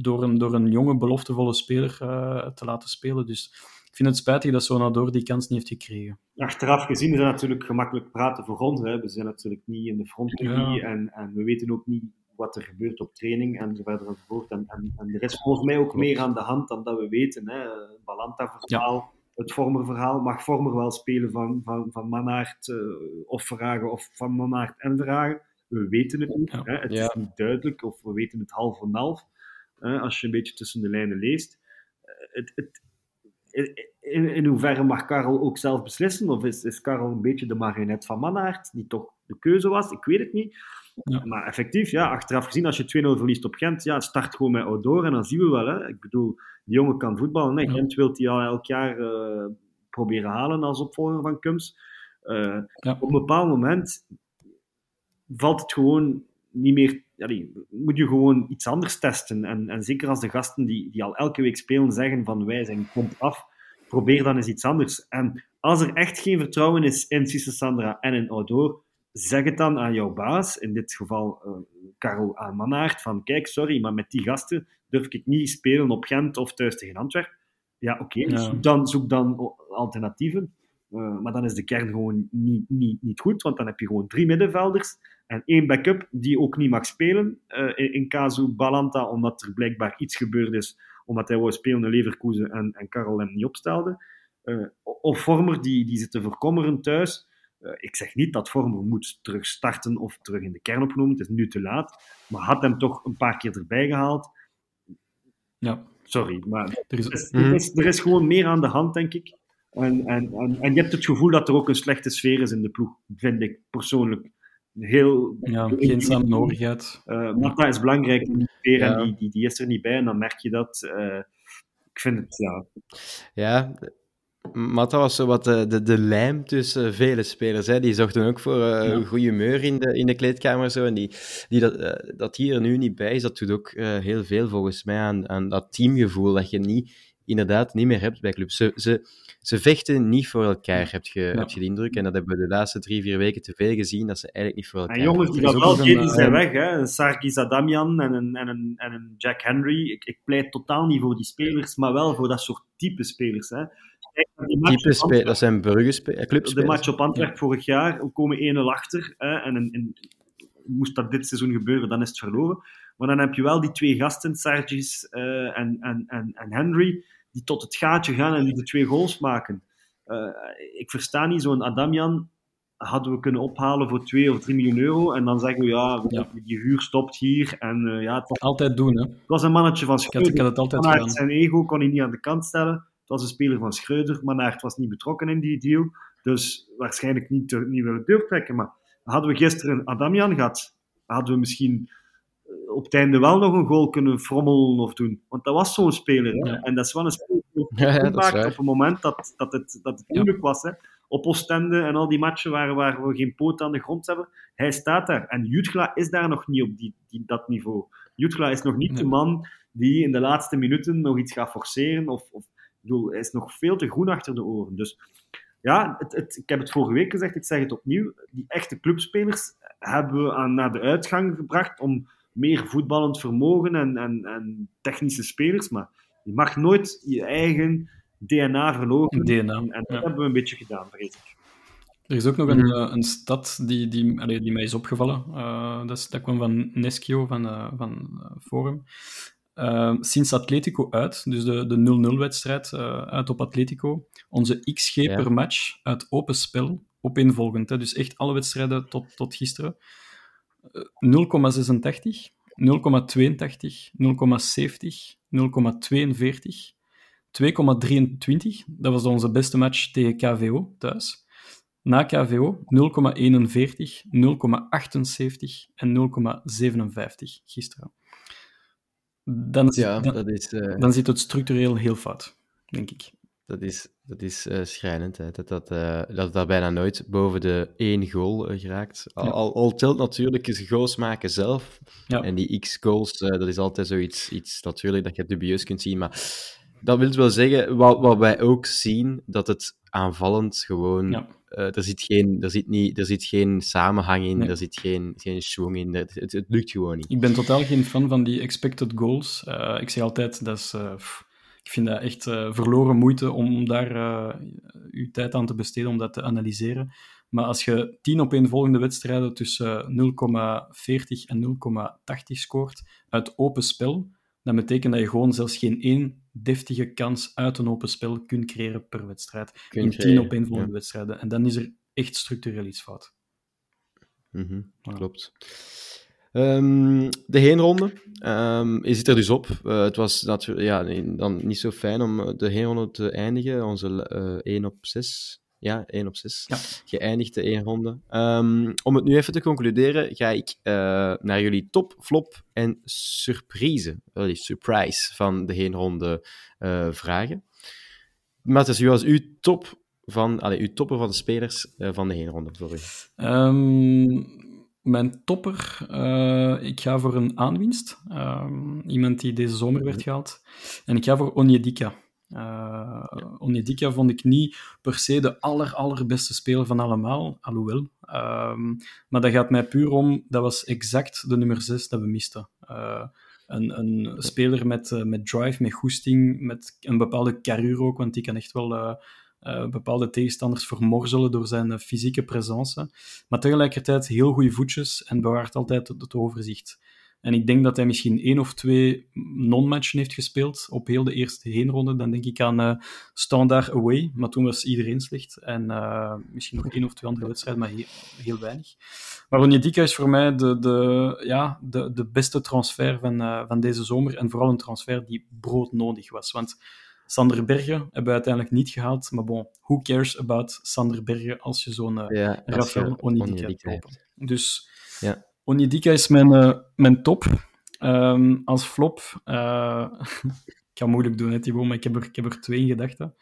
door, een, door een jonge, beloftevolle speler eh, te laten spelen. Dus ik vind het spijtig dat zo'n outdoor die kans niet heeft gekregen. Achteraf gezien is dat natuurlijk gemakkelijk praten voor ons. Hè. We zijn natuurlijk niet in de frontlinie Ja. en, en we weten ook niet wat er gebeurt op training en zo verder enzovoort. En, en, en er is volgens mij ook meer aan de hand dan dat we weten. Hè. Balanta-verhaal, het Vormer-verhaal. Mag Vormer wel spelen van, van, van Mannaert eh, of Verhagen of van Mannaert en Verhagen? We weten het niet. Hè. Het Ja. is niet duidelijk of we weten het half en half. hè, als je een beetje tussen de lijnen leest. Eh, het, het, in, in hoeverre mag Karel ook zelf beslissen? Of is, is Karel een beetje de marionet van Mannaert, die toch de keuze was? Ik weet het niet. Ja. Maar effectief, ja, achteraf gezien, als je 2-0 verliest op Gent, ja, start gewoon met Outdoor en dan zien we wel. Hè. Ik bedoel, die jongen kan voetballen. Nee, Ja. Gent wil hij al elk jaar eh, proberen halen als opvolger van Kums. Eh, Ja. Op een bepaald moment valt het gewoon niet meer. allee, moet je gewoon iets anders testen. En, en zeker als de gasten die, die al elke week spelen zeggen van wij zijn komt af, probeer dan eens iets anders. En als er echt geen vertrouwen is in Cisse Sandra en in Outdoor, zeg het dan aan jouw baas, in dit geval eh Karel aan Mannaert, van kijk, sorry, maar met die gasten durf ik niet spelen op Gent of thuis tegen Antwerpen. Ja, oké, Ja. zoek, dan, zoek dan alternatieven. Eh, maar dan is de kern gewoon niet, niet, niet goed, want dan heb je gewoon drie middenvelders en één backup die ook niet mag spelen. eh, in, in casu Balanta, omdat er blijkbaar iets gebeurd is, omdat hij wou spelen in Leverkusen en, en Karel hem niet opstelde. Eh, of Vormer, die, die zit te verkommeren thuis. Ik zeg niet dat Vormer moet terug starten of terug in de kern opgenomen. Het is nu te laat. Maar had hem toch een paar keer erbij gehaald. Ja, Sorry, maar er is, Mhm. er is, er is gewoon meer aan de hand, denk ik. En, en, en, en je hebt het gevoel dat er ook een slechte sfeer is in de ploeg, vind ik persoonlijk. Heel, ja, geen samenhorigheid. Eh Marta is belangrijk in die sfeer Ja. en die, die, die is er niet bij en dan merk je dat. Eh, ik vind het, ja, Ja, Matta was zo wat de, de, de lijm tussen vele spelers. Hè. Die zorgden ook voor eh, Ja. een goede humeur in de, in de kleedkamer. Zo. En die, die dat, dat die er nu niet bij is, dat doet ook eh, heel veel volgens mij aan, aan dat teamgevoel dat je niet, inderdaad niet meer hebt bij clubs. Ze, ze, ze vechten niet voor elkaar, heb je, heb je de indruk. En dat hebben we de laatste drie, vier weken te veel gezien, dat ze eigenlijk niet voor elkaar En jongens die dat wel een, zijn eh, weg. Hè. Een Sargis Adamian en een, en, een, en een Jack Henry. Ik, ik pleit totaal niet voor die spelers, maar wel voor dat soort type spelers. Hè. Kijk naar die match Type op spe- Antwerpen. dat zijn burgerspelers, de clubspelers. match op Antwerpen vorig jaar, we komen 1-0 achter. Hè, en, en, en moest dat dit seizoen gebeuren, dan is het verloren. Maar dan heb je wel die twee gasten, Sergis eh, en, en, en, en Henry, die tot het gaatje gaan en die de twee goals maken. Eh, ik versta niet, zo'n Adamian hadden we kunnen ophalen voor 2 of 3 miljoen euro. En dan zeggen we, ja, die huur stopt hier. En eh, ja, het was, Altijd doen, hè. het was een mannetje van Ik had, ik Schreuder. had het altijd zijn ego kon hij niet aan de kant stellen. Het was een speler van Schreuder, maar Naert was niet betrokken in die deal. Dus waarschijnlijk niet, niet willen doortrekken. Maar hadden we gisteren Adamian gehad, hadden we misschien op het einde wel nog een goal kunnen frommelen of doen. Want dat was zo'n speler. Ja. En dat is wel een speler die (laughs) Ja, maakt op het moment dat, dat het, dat het moeilijk was. Hè? Op Oostende en al die matchen waar, waar we geen poot aan de grond hebben. Hij staat daar. En Jutgla is daar nog niet op die, die, dat niveau. Jutgla is nog niet Nee. de man die in de laatste minuten nog iets gaat forceren. Of, of, ik bedoel, hij is nog veel te groen achter de oren. Dus ja, het, het, ik heb het vorige week gezegd, ik zeg het opnieuw. Die echte clubspelers hebben we aan, naar de uitgang gebracht om meer voetballend vermogen en, en, en technische spelers. Maar je mag nooit je eigen DNA verloren. DNA. En, en dat ja. hebben we een beetje gedaan, vrees ik. Er is ook nog een, eh, een stad die, die, allee, die mij is opgevallen. Eh, dat, is, dat kwam van Neschio, van, eh, van Forum. Sinds Atletico uit, dus de, de 0-0-wedstrijd eh, uit op Atletico, onze XG Ja. per match uit open spel, opeenvolgend. Hè, dus echt alle wedstrijden tot, tot gisteren. Eh, 0,86, 0,82, 0,70, 0,42, 2,23. Dat was onze beste match tegen KVO thuis. Na KVO 0,41, 0,78 en 0,57 gisteren. Dan, Ja, dan, dat is, eh, dan zit het structureel heel fout, denk ik. Dat is, dat is eh, schrijnend. Hè. Dat, dat, eh, dat dat bijna nooit boven de één goal eh, geraakt. Al, Ja. al, al telt natuurlijk eens goals maken zelf. Ja. En die x-goals, dat is altijd zoiets iets, natuurlijk dat je dubieus kunt zien. Maar dat wil wel zeggen, wat, wat wij ook zien, dat het aanvallend gewoon... Ja. er, zit geen, er, zit niet, er zit geen samenhang in, Nee. er zit geen, geen schwung in. Het, het, het lukt gewoon niet. Ik ben totaal geen fan van die expected goals. Ik zeg altijd, dat is, pff, ik vind dat echt eh, verloren moeite om daar eh, uw tijd aan te besteden om dat te analyseren. Maar als je tien opeenvolgende wedstrijden tussen 0,40 en 0,80 scoort uit open spel, dan betekent dat je gewoon zelfs geen één deftige kans uit een open spel kunt creëren per wedstrijd. Kun in tien creëren, opeenvolgende ja. wedstrijden. En dan is er echt structureel iets fout. Mhm, Ja. Klopt. Ehm, de heenronde. Ehm, je zit er dus op. Eh, het was natuurlijk ja, dan niet zo fijn om eh, de heenronde te eindigen. Onze eh 1 op 6. Ja, 1 op 6. Ja. Geëindigd de heenronde. Ehm, om het nu even te concluderen, ga ik eh, naar jullie top, flop en surprise, wel die surprise van de heenronde vragen. Matthias, wie was uw top van, allee, uw topper van de spelers van de heenronde voor u? Mijn topper, eh, ik ga voor een aanwinst. Ehm, iemand die deze zomer werd gehaald. En ik ga voor Onyedika. Eh Onyedika vond ik niet per se de aller, allerbeste speler van allemaal, alhoewel. Ehm, maar dat gaat mij puur om, dat was exact de nummer 6 dat we misten. Eh, een, een speler met, met drive, met goesting, met een bepaalde carrure ook, want die kan echt wel eh, bepaalde tegenstanders vermorzelen door zijn eh, fysieke presence. Maar tegelijkertijd heel goede voetjes en bewaart altijd het, overzicht. En ik denk dat hij misschien één of twee non-matchen heeft gespeeld op heel de eerste heenronde. Dan denk ik aan eh Standard Away, maar toen was iedereen slecht. En misschien nog één of twee andere wedstrijden, maar heel, weinig. Maar Onyedika is voor mij de, de, ja, de, de beste transfer van, van deze zomer. En vooral een transfer die broodnodig was. Want Sander Bergen hebben we uiteindelijk niet gehaald. Maar bon, who cares about Sander Bergen als je zo'n Ja, als Rafael Onyedika hebt lopen. Dus Ja. Onyedika is mijn, eh, mijn top. Ehm, als flop, eh, (laughs) ik ga moeilijk doen, hè, Thibaut, maar ik heb er, ik heb er twee in gedachten.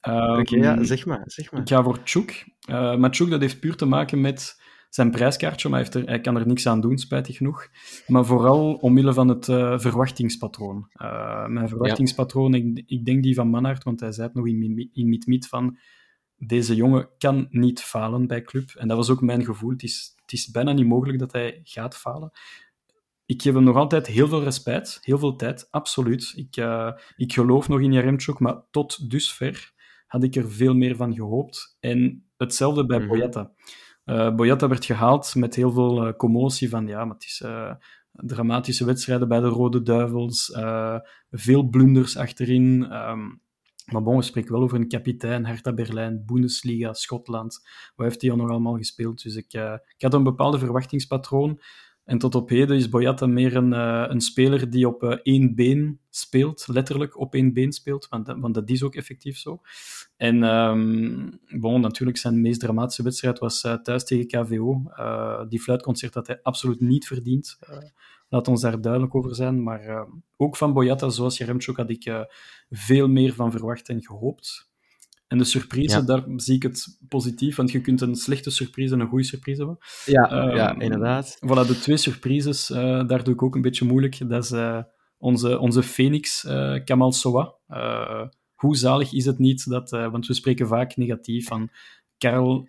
Ehm, Oké, ja, zeg maar, zeg maar. ik ga voor Chuk. Eh maar Chuk, dat heeft puur te maken met zijn prijskaartje, maar hij, heeft er, hij kan er niks aan doen, spijtig genoeg. Maar vooral omwille van het eh, verwachtingspatroon. Eh, mijn verwachtingspatroon, ik, ik denk die van Manhart, want hij zei het nog in, in Meet van deze jongen kan niet falen bij club. En dat was ook mijn gevoel. Het is, het is bijna niet mogelijk dat hij gaat falen. Ik geef hem nog altijd heel veel respect, heel veel tijd, absoluut. Ik, eh, ik geloof nog in Jaremchuk, maar tot dusver had ik er veel meer van gehoopt. En hetzelfde bij. Boyata. Eh Boyata werd gehaald met heel veel eh, commotie van ja, maar het is eh, dramatische wedstrijden bij de Rode Duivels, veel blunders achterin. ehm, maar bon, we spreken wel over een kapitein, Hertha Berlijn, Bundesliga, Schotland. Wat heeft hij al nog allemaal gespeeld? Dus ik, ik had een bepaalde verwachtingspatroon. En tot op heden is Boyata meer een, eh, een speler die op eh, één been speelt, letterlijk op één been speelt, want, dat- want dat is ook effectief zo. En ehm, bon, natuurlijk zijn meest dramatische wedstrijd was eh, thuis tegen KVO. Eh, die fluitconcert had hij absoluut niet verdiend. Eh, laat ons daar duidelijk over zijn. Maar eh, ook van Boyata, zoals Jaremchuk, had ik eh, veel meer van verwacht en gehoopt. En de surprise, Ja. daar zie ik het positief, want je kunt een slechte surprise en een goede surprise hebben. Ja, Ehm, ja inderdaad. Voilà, de twee surprises, eh, daar doe ik ook een beetje moeilijk. Dat is eh, onze, onze Phoenix, eh, Kamal Soa. Hoe zalig is het niet dat, want we spreken vaak negatief van Karel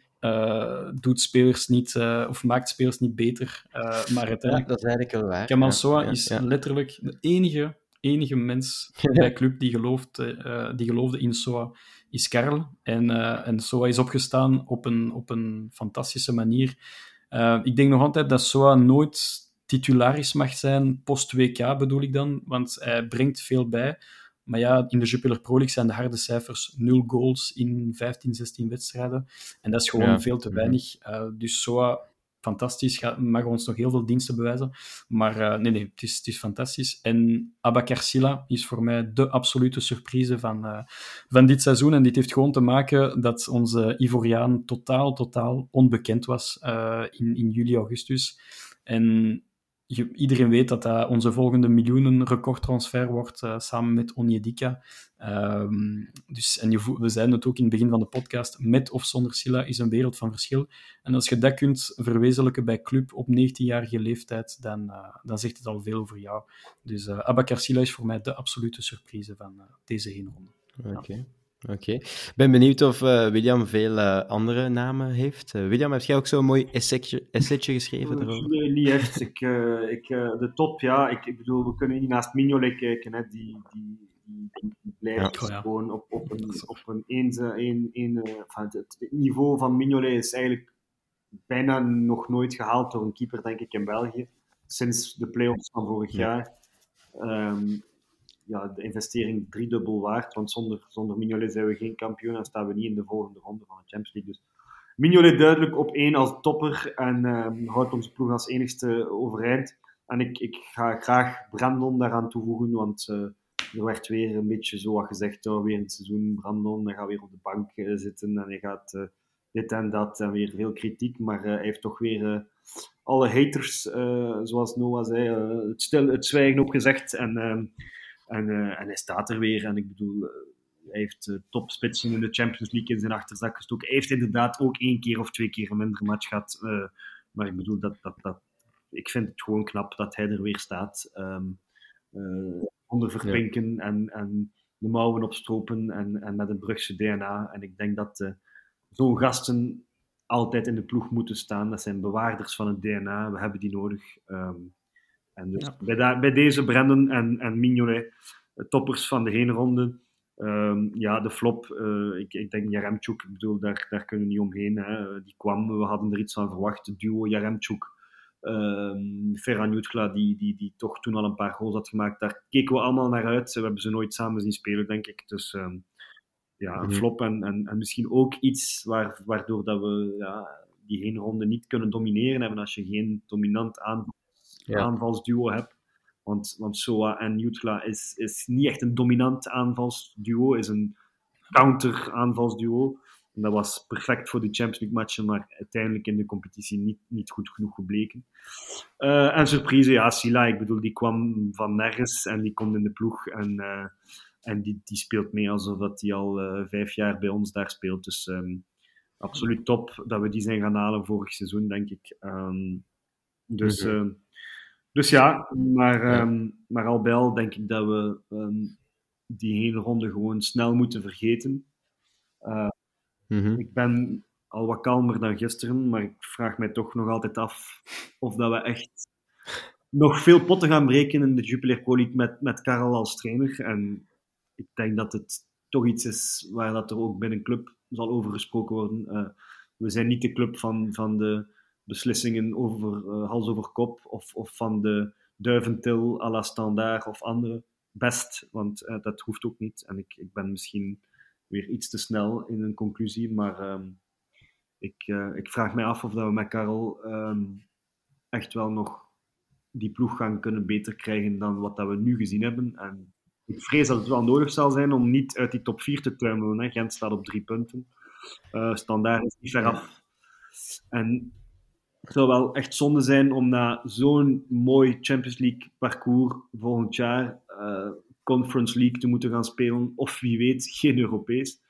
doet spelers niet, of maakt spelers niet beter, maar Ja, uiteindelijk dat is eigenlijk wel waar. Kamal Ja, Soa ja, is ja. letterlijk de enige, enige mens (laughs) bij club die, gelooft, die geloofde in Soa, is Karel. En, eh, en Soa is opgestaan op een, op een fantastische manier. Eh, ik denk nog altijd dat Soa nooit titularis mag zijn, post-WK bedoel ik dan, want hij brengt veel bij. Maar ja, in de Jupiler Pro League zijn de harde cijfers 0 goals in 15, 16 wedstrijden. En dat is gewoon Ja. veel te Mhm. weinig. Eh, dus Soa fantastisch. Ga, mag ons nog heel veel diensten bewijzen. Maar uh, nee, nee, het is, het is fantastisch. En Abakar Silla is voor mij de absolute surprise van, uh, van dit seizoen. En dit heeft gewoon te maken dat onze Ivoriaan totaal, totaal onbekend was uh, in, in juli, augustus. En je, iedereen weet dat dat onze volgende miljoenen recordtransfer wordt, uh, samen met Onyedika. Um, dus, en je, we zeiden het ook in het begin van de podcast, met of zonder Silla is een wereld van verschil. En als je dat kunt verwezenlijken bij club op 19-jarige leeftijd, dan, uh, dan zegt het al veel over jou. Dus uh, Abakar Silla is voor mij de absolute surprise van deze heenronde. Oké. Okay. Oké. Ik ben benieuwd of uh, William veel uh, andere namen heeft. Uh, William, heb jij ook zo'n mooi essaytje, essaytje geschreven daarover? Nee, niet echt. Ik, ik, de top, ja. Ik, ik, bedoel, we kunnen niet naast Mignolet kijken. Hè. Die, die, die, die blijft ja, ja. gewoon op, op een, op een, een, een, een het, het niveau van Mignolet is eigenlijk bijna nog nooit gehaald door een keeper, denk ik, in België. Sinds de play-offs van vorig ja. jaar. Um, ja, de investering driedubbel waard. Want zonder, zonder Mignolet zijn we geen kampioen en staan we niet in de volgende ronde van de Champions League. Dus Mignolet duidelijk op één als topper en um, houdt onze ploeg als enigste overeind. En ik, ik ga graag Brandon daaraan toevoegen, want uh, er werd weer een beetje zo wat gezegd, oh, weer het seizoen Brandon, hij gaat weer op de bank uh, zitten en hij gaat uh, dit en dat en weer veel kritiek, maar hij heeft toch weer alle haters, zoals Noah zei, het, stil, het zwijgen en ehm, en, uh, en hij staat er weer. En ik bedoel, uh, hij heeft uh, topspitsen in de Champions League in zijn achterzak gestoken. Hij heeft inderdaad ook één keer of twee keer een minder match gehad. maar ik bedoel, dat, dat, dat, ik vind het gewoon knap dat hij er weer staat. Um, onder verpinken ja. en, en de mouwen opstropen en, en met een Brugse DNA. En ik denk dat zo'n gasten altijd in de ploeg moeten staan. Dat zijn bewaarders van het DNA. We hebben die nodig. Um, en dus ja. bij, bij, deze Brandon en, en Mignolet, toppers van de heenronde. Um, ja, de flop, uh, ik, ik denk Jaremchuk, ik bedoel, daar, daar kunnen we niet omheen. Hè. Die kwam, we hadden er iets van verwacht. Duo Jaremchuk, um, Ferran Jutgla, die, die, die toch toen al een paar goals had gemaakt. Daar keken we allemaal naar uit. We hebben ze nooit samen zien spelen, denk ik. Dus um, ja, een -hmm. flop en, en, en misschien ook iets waar, waardoor dat we ja, die heenronde niet kunnen domineren hebben als je geen dominant aanval ja. aanvalsduo heb. Want, want Soa en Jutgla is, is niet echt een dominant aanvalsduo, is een counter-aanvalsduo. En dat was perfect voor de Champions League matchen, maar uiteindelijk in de competitie niet, niet goed genoeg gebleken. Uh, en surprise, ja, Sila, ik bedoel, die kwam van nergens en die komt in de ploeg en, uh, en die, die speelt mee alsof dat hij al uh, vijf jaar bij ons daar speelt. Dus um, absoluut top dat we die zijn gaan halen vorig seizoen, denk ik. Um, dus mm -hmm. Dus ja, maar, ja. Um, maar al bij al denk ik dat we um, die hele ronde gewoon snel moeten vergeten. Uh, mm -hmm. Ik ben al wat kalmer dan gisteren, maar ik vraag mij toch nog altijd af of dat we echt nog veel potten gaan breken in de Jupiler Pro League met, met Karel als trainer. En ik denk dat het toch iets is waar dat er ook binnen club zal over gesproken worden. Uh, we zijn niet de club van, van de beslissingen over uh, hals over kop of, of van de duiventil à la standaard of andere best, want uh, dat hoeft ook niet. En ik, ik ben misschien weer iets te snel in een conclusie, maar um, ik, uh, ik vraag mij af of dat we met Karel um, echt wel nog die ploeg gaan kunnen beter krijgen dan wat dat we nu gezien hebben. En ik vrees dat het wel nodig zal zijn om niet uit die top 4 te tuimelen. Hè. Gent staat op drie punten. Uh, standaard is niet ver af. En het zou wel echt zonde zijn om na zo'n mooi Champions League parcours volgend jaar uh, Conference League te moeten gaan spelen. Of wie weet, (laughs) geen Europees.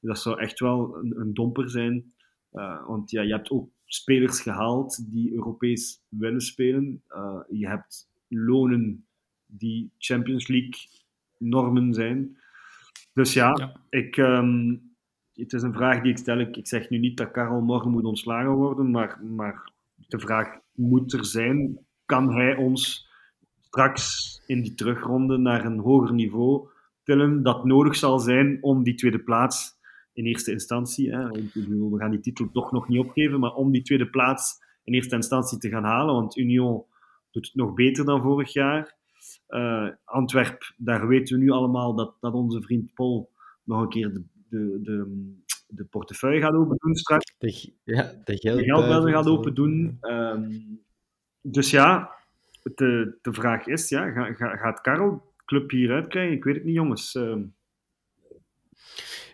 Dat zou echt wel een, een domper zijn. Uh, want ja, je hebt ook spelers gehaald die Europees willen spelen. Uh, je hebt lonen die Champions League normen zijn. Dus ja, ja. Ik, um, het is een vraag die ik stel. Ik, ik zeg nu niet dat Karel morgen moet ontslagen worden, maar, maar de vraag moet er zijn, kan hij ons straks in die terugronde naar een hoger niveau tillen dat nodig zal zijn om die tweede plaats in eerste instantie, hè, we gaan die titel toch nog niet opgeven, maar om die tweede plaats in eerste instantie te gaan halen, want Union doet het nog beter dan vorig jaar. Uh, Antwerp, daar weten we nu allemaal dat, dat onze vriend Paul nog een keer de, de, de de portefeuille gaat open doen straks. De, ja, de, geld de geldbuidel gaat open doen. Ehm, dus ja, de, de vraag is, ja, ga, ga, gaat Karel club hieruit krijgen? Ik weet het niet, jongens. Ehm,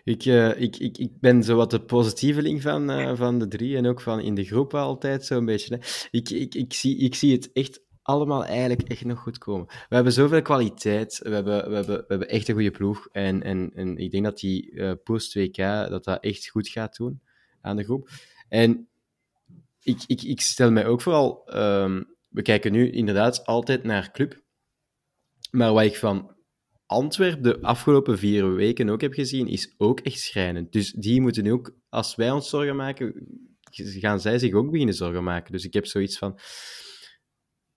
ik, uh, ik, ik, ik ben zo wat de positieveling van, uh, van de drie en ook van in de groep altijd zo'n beetje. Hè. Ik, ik, ik, zie, ik zie het echt allemaal eigenlijk echt nog goed komen. We hebben zoveel kwaliteit, we hebben, we hebben, we hebben echt een goede ploeg en, en, en ik denk dat die uh, post-WK dat dat echt goed gaat doen aan de groep. En ik, ik, ik stel mij ook vooral, um, we kijken nu inderdaad altijd naar club, maar wat ik van Antwerp de afgelopen vier weken ook heb gezien, is ook echt schrijnend. Dus die moeten ook, als wij ons zorgen maken, gaan zij zich ook beginnen zorgen maken. Dus ik heb zoiets van,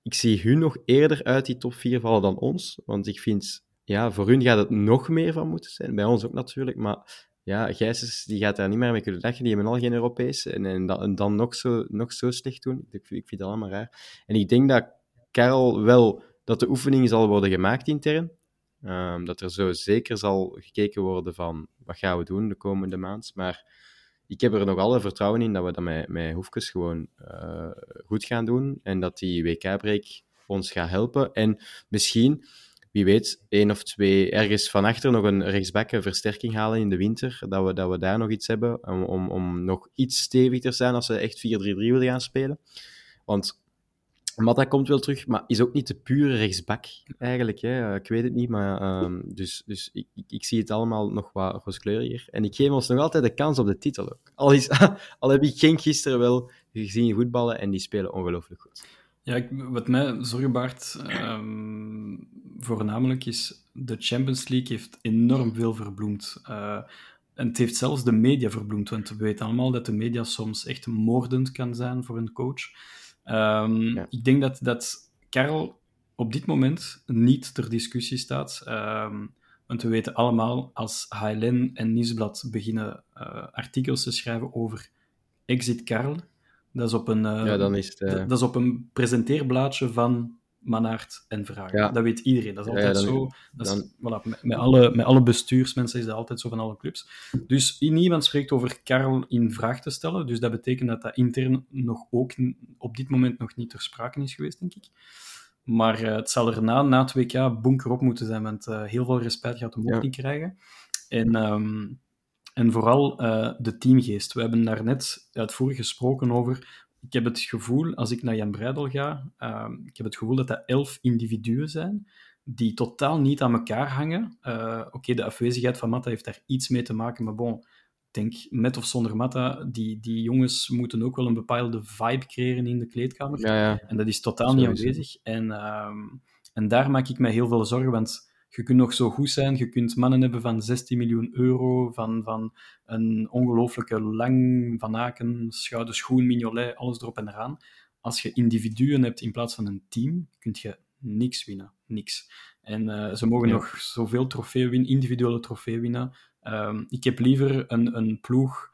ik zie hun nog eerder uit die top 4 vallen dan ons. Want ik vind, ja, voor hun gaat het nog meer van moeten zijn. Bij ons ook natuurlijk. Maar ja, Gijsens die gaat daar niet meer mee kunnen lachen. Die hebben al geen Europees. En, en, dan, nog, zo, nog zo slecht doen. Ik, ik vind dat allemaal raar. En ik denk dat Karel wel, dat de oefening zal worden gemaakt intern. Um, dat er zo zeker zal gekeken worden van wat gaan we doen de komende maand. Maar ik heb er nog alle vertrouwen in dat we dat met, met Hoefkes gewoon uh, goed gaan doen. En dat die WK-break ons gaat helpen. En misschien, wie weet, één of twee ergens van achter nog een rechtsback versterking halen in de winter. Dat we, dat we daar nog iets hebben om, om, om nog iets steviger te zijn als ze echt 4-3-3 willen gaan spelen. Want Matta komt wel terug, maar is ook niet de pure rechtsbak eigenlijk. Hè. Ik weet het niet, maar um, dus, dus ik, ik, zie het allemaal nog wat rooskleuriger. En ik geef ons nog altijd de kans op de titel ook. Al, is, (laughs) al heb ik geen gisteren wel gezien voetballen en die spelen ongelooflijk goed. Ja, ik, wat mij zorgen baart, um, voornamelijk is de Champions League heeft enorm veel verbloemd. Uh, en het heeft zelfs de media verbloemd, want we weten allemaal dat de media soms echt moordend kan zijn voor een coach. Um, ja. Ik denk dat, dat Karel op dit moment niet ter discussie staat. Um, want we weten allemaal, als HLN en Nieuwsblad beginnen uh, artikels te schrijven over Exit Karel, dat is op een, uh, ja, dan is het, uh... dat, dat, is op een presenteerblaadje van Manaert en Vragen. Ja. Dat weet iedereen. Dat is altijd ja, dan, zo. Dat dan... is, voilà, met, met, alle, met alle bestuursmensen is dat altijd zo van alle clubs. Dus niemand spreekt over Karel in vraag te stellen. Dus dat betekent dat dat intern nog ook op dit moment nog niet ter sprake is geweest, denk ik. Maar uh, het zal er na, het WK bunker op moeten zijn, want uh, heel veel respect gaat hem ook niet krijgen. En, um, en vooral uh, de teamgeest. We hebben daar net uitvoerig gesproken over ik heb het gevoel, als ik naar Jan Breidel ga, uh, ik heb het gevoel dat dat elf individuen zijn die totaal niet aan elkaar hangen. Uh, Oké, okay, de afwezigheid van Matta heeft daar iets mee te maken, maar bon, ik denk, met of zonder Matta, die, die jongens moeten ook wel een bepaalde vibe creëren in de kleedkamer. Ja, ja. En dat is totaal niet aanwezig. En, uh, en daar maak ik mij heel veel zorgen, want je kunt nog zo goed zijn, je kunt mannen hebben van 16 miljoen euro, van, van een ongelooflijke lang Van Aken, Schoen, Mignolet, alles erop en eraan. Als je individuen hebt in plaats van een team, kun je niks winnen. Niks. En uh, ze mogen ja. nog zoveel trofeeën winnen, individuele trofee winnen. Um, ik heb liever een, een ploeg,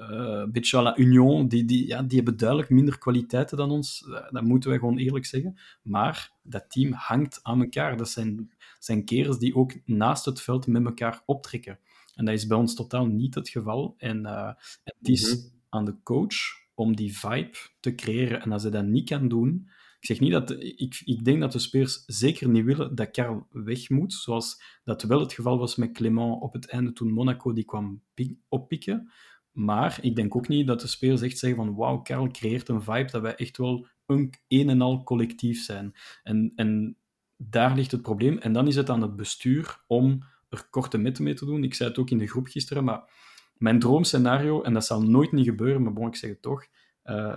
een beetje à la Union, die, die, ja, die hebben duidelijk minder kwaliteiten dan ons. Dat moeten wij gewoon eerlijk zeggen. Maar dat team hangt aan elkaar. Dat zijn zijn kerels die ook naast het veld met elkaar optrekken. En dat is bij ons totaal niet het geval. En, uh, het is mm -hmm. aan de coach om die vibe te creëren. En als hij dat niet kan doen, ik zeg niet dat... Ik, ik denk dat de spelers zeker niet willen dat Karel weg moet, zoals dat wel het geval was met Clément op het einde toen Monaco die kwam oppikken. Maar ik denk ook niet dat de spelers echt zeggen van wauw, Karel creëert een vibe dat wij echt wel een, een en al collectief zijn. En, en daar ligt het probleem. En dan is het aan het bestuur om er korte metten mee te doen. Ik zei het ook in de groep gisteren, maar mijn droomscenario, en dat zal nooit niet gebeuren, maar bon, ik zeg het toch, uh,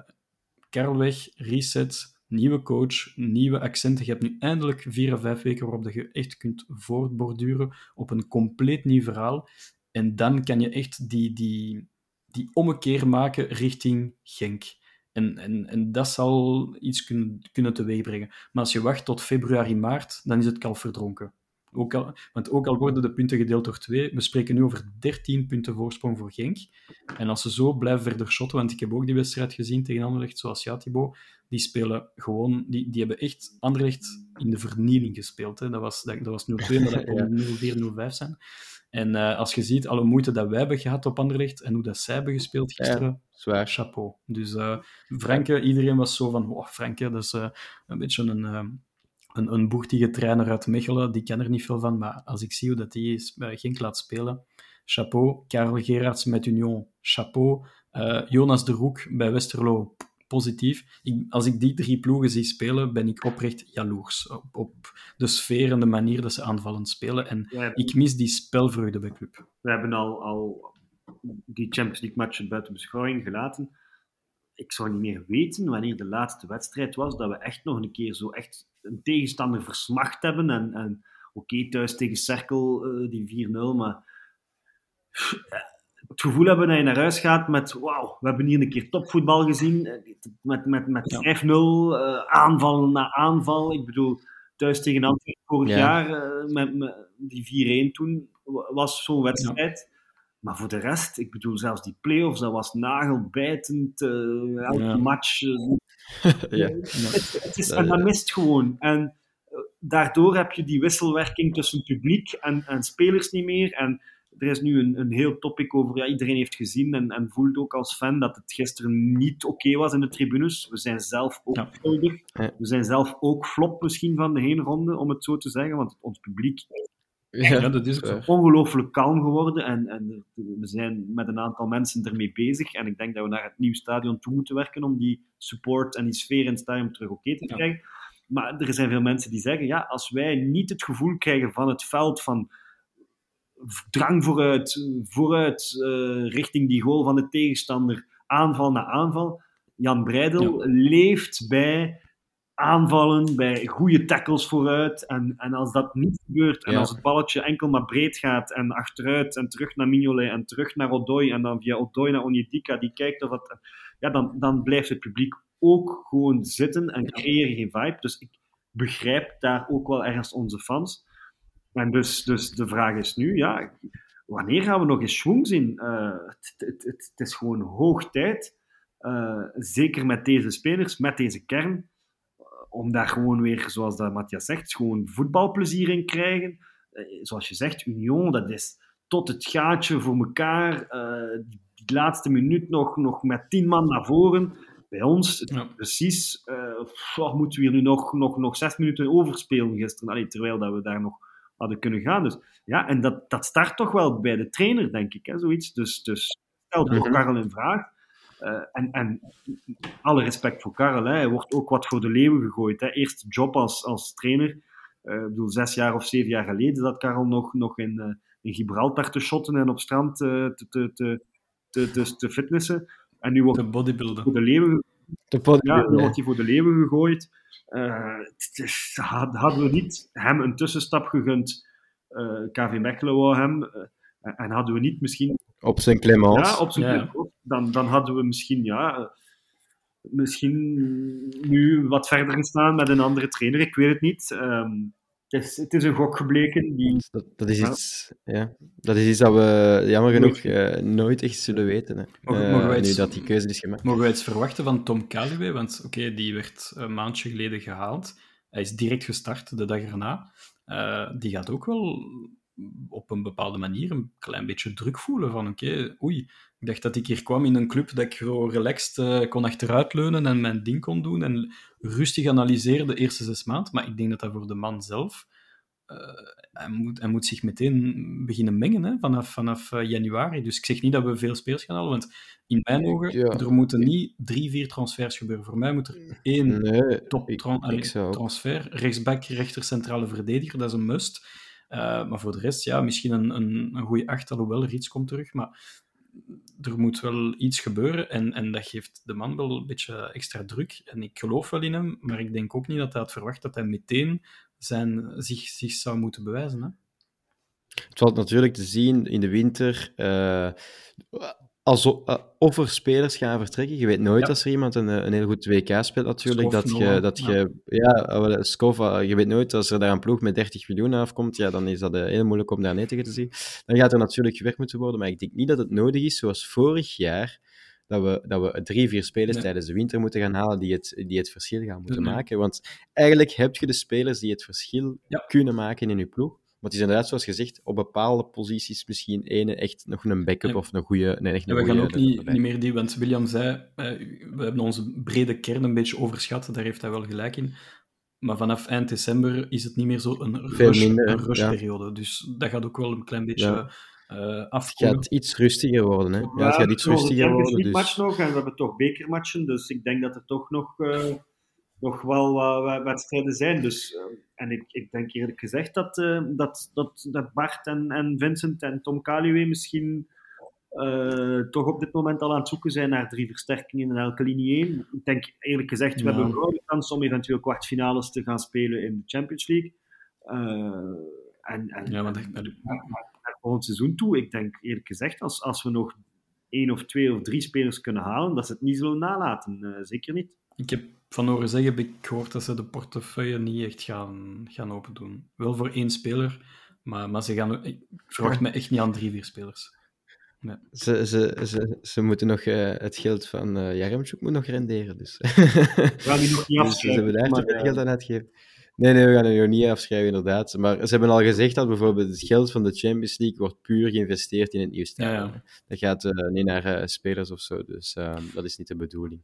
Karel weg, reset, nieuwe coach, nieuwe accenten. Je hebt nu eindelijk vier of vijf weken waarop je echt kunt voortborduren op een compleet nieuw verhaal. En dan kan je echt die, die, die ommekeer maken richting Genk. En, en, en dat zal iets kunnen, kunnen teweegbrengen. Maar als je wacht tot februari, maart, dan is het kalf verdronken. Ook al, want ook al worden de punten gedeeld door twee, we spreken nu over 13 punten voorsprong voor Genk. En als ze zo blijven verder shotten, want ik heb ook die wedstrijd gezien tegen Anderlecht, zoals ja, Thibaut, die spelen gewoon, die, die hebben echt Anderlecht in de vernieling gespeeld. Hè. Dat was, dat, dat was 0-2, maar dat (laughs) kon 0-4, 0-5 zijn. En uh, als je ziet alle moeite dat wij hebben gehad op Anderlecht en hoe dat zij hebben gespeeld gisteren, ja, zwaar. chapeau. Dus uh, Franke, iedereen was zo van, oh, Franke, dat is uh, een beetje een, een, een boertige trainer uit Mechelen, die ken er niet veel van, maar als ik zie hoe dat die bij Genk laat spelen, chapeau. Karel Gerards met Union, chapeau. Jonas de Roek bij Westerlo, positief. Ik, als ik die drie ploegen zie spelen, ben ik oprecht jaloers op, op de sfeer en de manier dat ze aanvallend spelen. En ik mis die spelvreugde bij club. We hebben al, al die Champions League matchen buiten beschouwing gelaten. Ik zou niet meer weten wanneer de laatste wedstrijd was dat we echt nog een keer zo echt een tegenstander versmacht hebben. En, en oké, thuis tegen Cerkel, uh, die 4-0, maar het gevoel hebben dat je naar huis gaat met wauw, we hebben hier een keer topvoetbal gezien. Met, met, met 5-0, uh, aanval na aanval. Ik bedoel, thuis tegen Antwerpen vorig Ja. jaar, eh, met, met die 4-1 toen, was zo'n wedstrijd. Maar voor de rest, ik bedoel, zelfs die play-offs, dat was nagelbijtend. eh, elke Ja. match. eh, (laughs) ja. het, het is, en dat mist gewoon. En eh, daardoor heb je die wisselwerking tussen publiek en, en spelers niet meer. En er is nu een, een heel topic over, ja, iedereen heeft gezien en, en voelt ook als fan dat het gisteren niet oké was in de tribunes. We zijn zelf ook Ja. schuldig. Ja. We zijn zelf ook flop misschien van de heenronde, om het zo te zeggen, want ons publiek Ja, Ja, dat is ongelooflijk kalm geworden en, en we zijn met een aantal mensen ermee bezig. En ik denk dat we naar het nieuwe stadion toe moeten werken om die support en die sfeer in het stadion terug oké te Ja. krijgen. Maar er zijn veel mensen die zeggen, ja, als wij niet het gevoel krijgen van het veld van drang vooruit, vooruit eh, richting die goal van de tegenstander, aanval na aanval. Jan Breidel leeft bij aanvallen, bij goede tackles vooruit. En, en als dat niet gebeurt, en Ja. als het balletje enkel maar breed gaat en achteruit en terug naar Mignolet en terug naar Odoi en dan via Odoi naar Onyedika, die kijkt of dat... Ja, dan, dan blijft het publiek ook gewoon zitten en creëer geen vibe. Dus ik begrijp daar ook wel ergens onze fans. En dus, dus de vraag is nu, ja, wanneer gaan we nog eens schwung zien? Eh, het, het, het, het is gewoon hoog tijd, eh, zeker met deze spelers, met deze kern, eh, om daar gewoon weer, zoals dat Matthias zegt, gewoon voetbalplezier in krijgen. Zoals je zegt, Union, dat is tot het gaatje voor elkaar. die, die laatste minuut nog, nog met tien man naar voren. Bij ons, Ja. precies, wat moeten we hier nu nog, nog, nog zes minuten overspelen gisteren? Allee, terwijl dat we daar nog hadden kunnen gaan. Dus, ja, en dat, dat start toch wel bij de trainer, denk ik, hè, zoiets. Dus, dus stel toch Mhm. Karel in vraag. Eh, en, en alle respect voor Karel, hè, hij wordt ook wat voor de leeuwen gegooid. Hè. Eerste job als, als trainer. Eh, ik bedoel, zes jaar of zeven jaar geleden zat Karel nog, nog in, eh, in Gibraltar te shotten en op strand te, te, te, te, te, te fitnessen. En nu wordt De hij bodybuilden. voor de leeuwen ja, nu wordt hij voor de leeuwen gegooid. Eh, het is- had- hadden we niet hem een tussenstap gegund, eh, KV Mechelen wou hem, eh, en hadden we niet misschien Op zijn Clemens. ja, op zijn Ja. ook, dan, dan hadden we misschien, ja, misschien nu wat verder gestaan met een andere trainer. Ik weet het niet. Ehm, het, is, het is een gok gebleken. Die, Dat, dat, is iets, ja. dat is iets dat we jammer genoeg eh, nooit echt zullen weten. Hè. Mogen- Eh, nu dat die keuze is gemaakt. Mogen wij iets verwachten van Tom Kaluwe? Want oké, die werd een maandje geleden gehaald. Hij is direct gestart de dag erna. Eh, die gaat ook wel op een bepaalde manier een klein beetje druk voelen van oké, oei, ik dacht dat ik hier kwam in een club dat ik zo relaxed eh, kon achteruitleunen en mijn ding kon doen en rustig analyseren de eerste zes maanden. Maar ik denk dat dat voor de man zelf eh, hij, moet, hij moet zich meteen beginnen mengen hè, vanaf, vanaf eh, januari. Dus ik zeg niet dat we veel spelers gaan halen, want in mijn ogen, Ja. er moeten niet drie, vier transfers gebeuren. Voor mij moet er één Nee, top ik, tran- ik allee, zou... transfer. Rechtsback, rechter, centrale verdediger, dat is een must. Maar voor de rest, ja, misschien een, een, een goede acht, alhoewel er iets komt terug. Maar er moet wel iets gebeuren en, en dat geeft de man wel een beetje extra druk. En ik geloof wel in hem, maar ik denk ook niet dat hij had verwacht dat hij meteen zijn, zich, zich zou moeten bewijzen. Hè? Het valt natuurlijk te zien in de winter. eh, als, eh, of er spelers gaan vertrekken. Je weet nooit Ja. als er iemand een, een heel goed WK speelt, natuurlijk. Dat je, dat ja. je, ja, wel, Skova, je weet nooit als er daar een ploeg met 30 miljoen afkomt. Ja, dan is dat eh, heel moeilijk om daar nee tegen te zien. Dan gaat er natuurlijk gewerkt moeten worden. Maar ik denk niet dat het nodig is, zoals vorig jaar. Dat we, dat we drie, vier spelers Nee. tijdens de winter moeten gaan halen die het, die het verschil gaan moeten Nee. maken. Want eigenlijk heb je de spelers die het verschil Ja. kunnen maken in je ploeg. Maar het is inderdaad, zoals gezegd, op bepaalde posities misschien ene echt nog een backup Ja. of een goede. Nee, echt En een we gaan ook niet, niet meer die, want William zei, eh, we hebben onze brede kern een beetje overschat, daar heeft hij wel gelijk in. Maar vanaf eind december is het niet meer zo een Veel rush, rushperiode. Dus dat gaat ook wel een klein beetje Ja. eh Het gaat iets rustiger worden. Hè? Ja, het we gaat hebben iets rustiger worden. League Dus... match nog en we hebben toch bekermatchen. Dus ik denk dat er toch nog, eh, nog wel wat, wedstrijden zijn. Dus, eh, en ik, ik denk eerlijk gezegd dat, eh, dat, dat, dat Bart en, en Vincent en Tom Kaluwe misschien eh, toch op dit moment al aan het zoeken zijn naar drie versterkingen in elke linie 1. Ik denk eerlijk gezegd, we Ja. hebben een grote kans om eventueel kwartfinales te gaan spelen in de Champions League. En, en, Ja, want echt, maar- naar volgend seizoen toe. Ik denk eerlijk gezegd, als, als we nog één of twee of drie spelers kunnen halen, dat ze het niet zullen nalaten. Zeker niet. Ik heb van horen zeggen, heb ik gehoord dat ze de portefeuille niet echt gaan, gaan open doen. Wel voor één speler, maar, maar ze gaan, ik verwacht me echt niet aan drie, vier spelers. Ze, ze, ze, ze moeten nog eh, het geld van eh Jaremchuk moet nog renderen. Dus. We gaan die nog niet (laughs) Dus ze hebben afschrijven. daar maar, te veel eh, geld aan uitgeven. Nee, nee, we gaan het nog niet afschrijven, inderdaad. Maar ze hebben al gezegd dat bijvoorbeeld het geld van de Champions League wordt puur geïnvesteerd in het nieuw stadion. Ja, ja. Dat gaat eh, niet naar eh, spelers of zo, dus eh, dat is niet de bedoeling.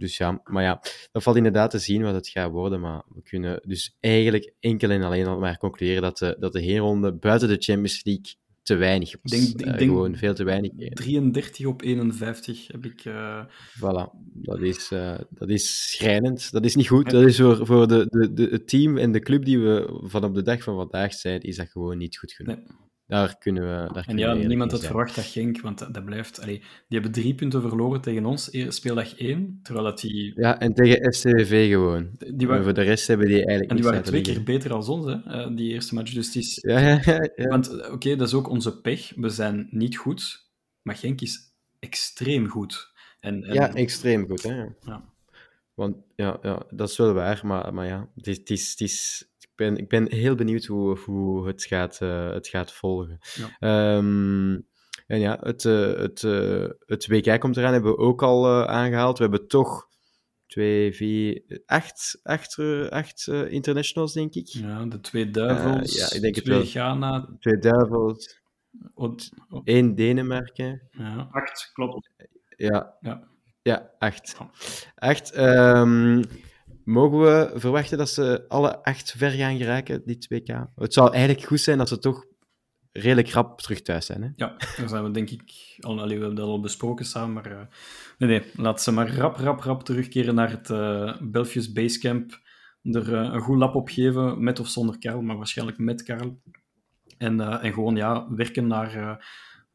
Dus ja, maar ja, dat valt inderdaad te zien wat het gaat worden. Maar we kunnen dus eigenlijk enkel en alleen al maar concluderen dat de, dat de heenronde buiten de Champions League te weinig was. denk- ik Eh, denk- gewoon veel te weinig. 33 op 51 heb ik... eh, Voilà, dat is, eh, dat is schrijnend. Dat is niet goed. Dat is voor, voor de, de, de, het team en de club die we van op de dag van vandaag zijn, is dat gewoon niet goed genoeg. Nee. Daar kunnen we. Daar En ja, niemand had verwacht dat Genk, want dat, dat blijft... Allee, die hebben drie punten verloren tegen ons, eer- speeldag 1, terwijl dat die... Ja, en tegen SCV gewoon. Die waren, voor de rest hebben die eigenlijk en die waren twee keer beter als ons, hè, eh, die eerste match. Dus is... Ja, ja, ja. Want, eh, oké, dat is ook onze pech. We zijn niet goed, maar Genk is extreem goed. En, en, Ja, extreem goed. Hè? Ja. Want ja, ja, dat is wel waar, maar, maar ja, het is, het is, het is, ben, ik ben heel benieuwd hoe, hoe het, gaat, eh, het gaat volgen. Ja. Ehm, en ja, het, eh, het, eh, het WK komt eraan, hebben we ook al eh, aangehaald. We hebben toch twee, vier, acht, acht, eh, acht eh, internationals, denk ik. ja, de twee Duivels, ja, ik denk het twee wel. Ghana, Twee Duivels, oh, één Denemarken. ja, Acht, klopt. Ja, ja. Ja, acht. Acht. ehm, mogen we verwachten dat ze alle acht ver gaan geraken, dit WK? Het zou eigenlijk goed zijn dat ze toch redelijk rap terug thuis zijn. Hè? Ja, daar zijn we denk ik al, allee, we hebben dat al besproken samen, maar eh, nee, nee, laat ze maar rap, rap, rap terugkeren naar het eh Belfius Basecamp, er eh, een goed lap op geven, met of zonder Karel, maar waarschijnlijk met Karel. En, en gewoon ja, werken naar,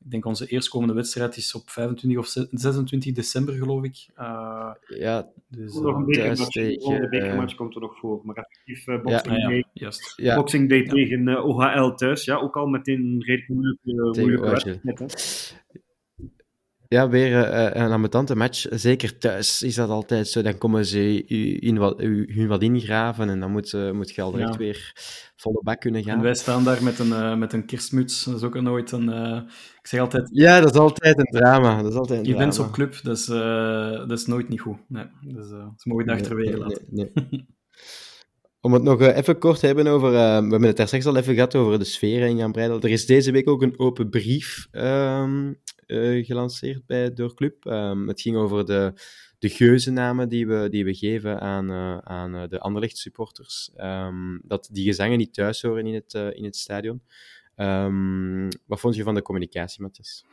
ik denk onze eerstkomende wedstrijd is op 25 of 26 december, geloof ik. Eh, Ja, dus, nog een eh, bekermatch. De volgende eh, bekermatch komt er nog voor. Maar effectief Ja, Boxing, ah, ja, Day, juist. ja. Boxing Day tegen eh, OHL thuis. Ja, ook al meteen een redelijk moeilijke, moeilijke wedstrijd. Ja, weer eh, een ambetante match. Zeker thuis is dat altijd zo. Dan komen ze in wat, hun wat ingraven en dan moet, eh, moet je al direct Ja. weer volle bak kunnen En gaan. wij staan daar met een, eh, met een kerstmuts. Dat is ook nooit een... ik zeg altijd, Ja, dat is altijd een drama. Dat is altijd een events drama. op club, dat is, dat is nooit niet goed. Nee, dus, dat mogen Nee, achterwege laten. nee, (laughs) nee. Om het nog even kort te hebben over... we hebben het daar straks al even gehad over de sfeer in Jan Breidel. Er is deze week ook een open brief ehm, eh, gelanceerd bij door Club. Ehm, het ging over de, de geuzennamen die we, die we geven aan, eh, aan eh, de Anderlecht supporters. Ehm, dat die gezangen niet thuis horen in het, in het stadion. Ehm, wat vond je van de communicatie, Matthias?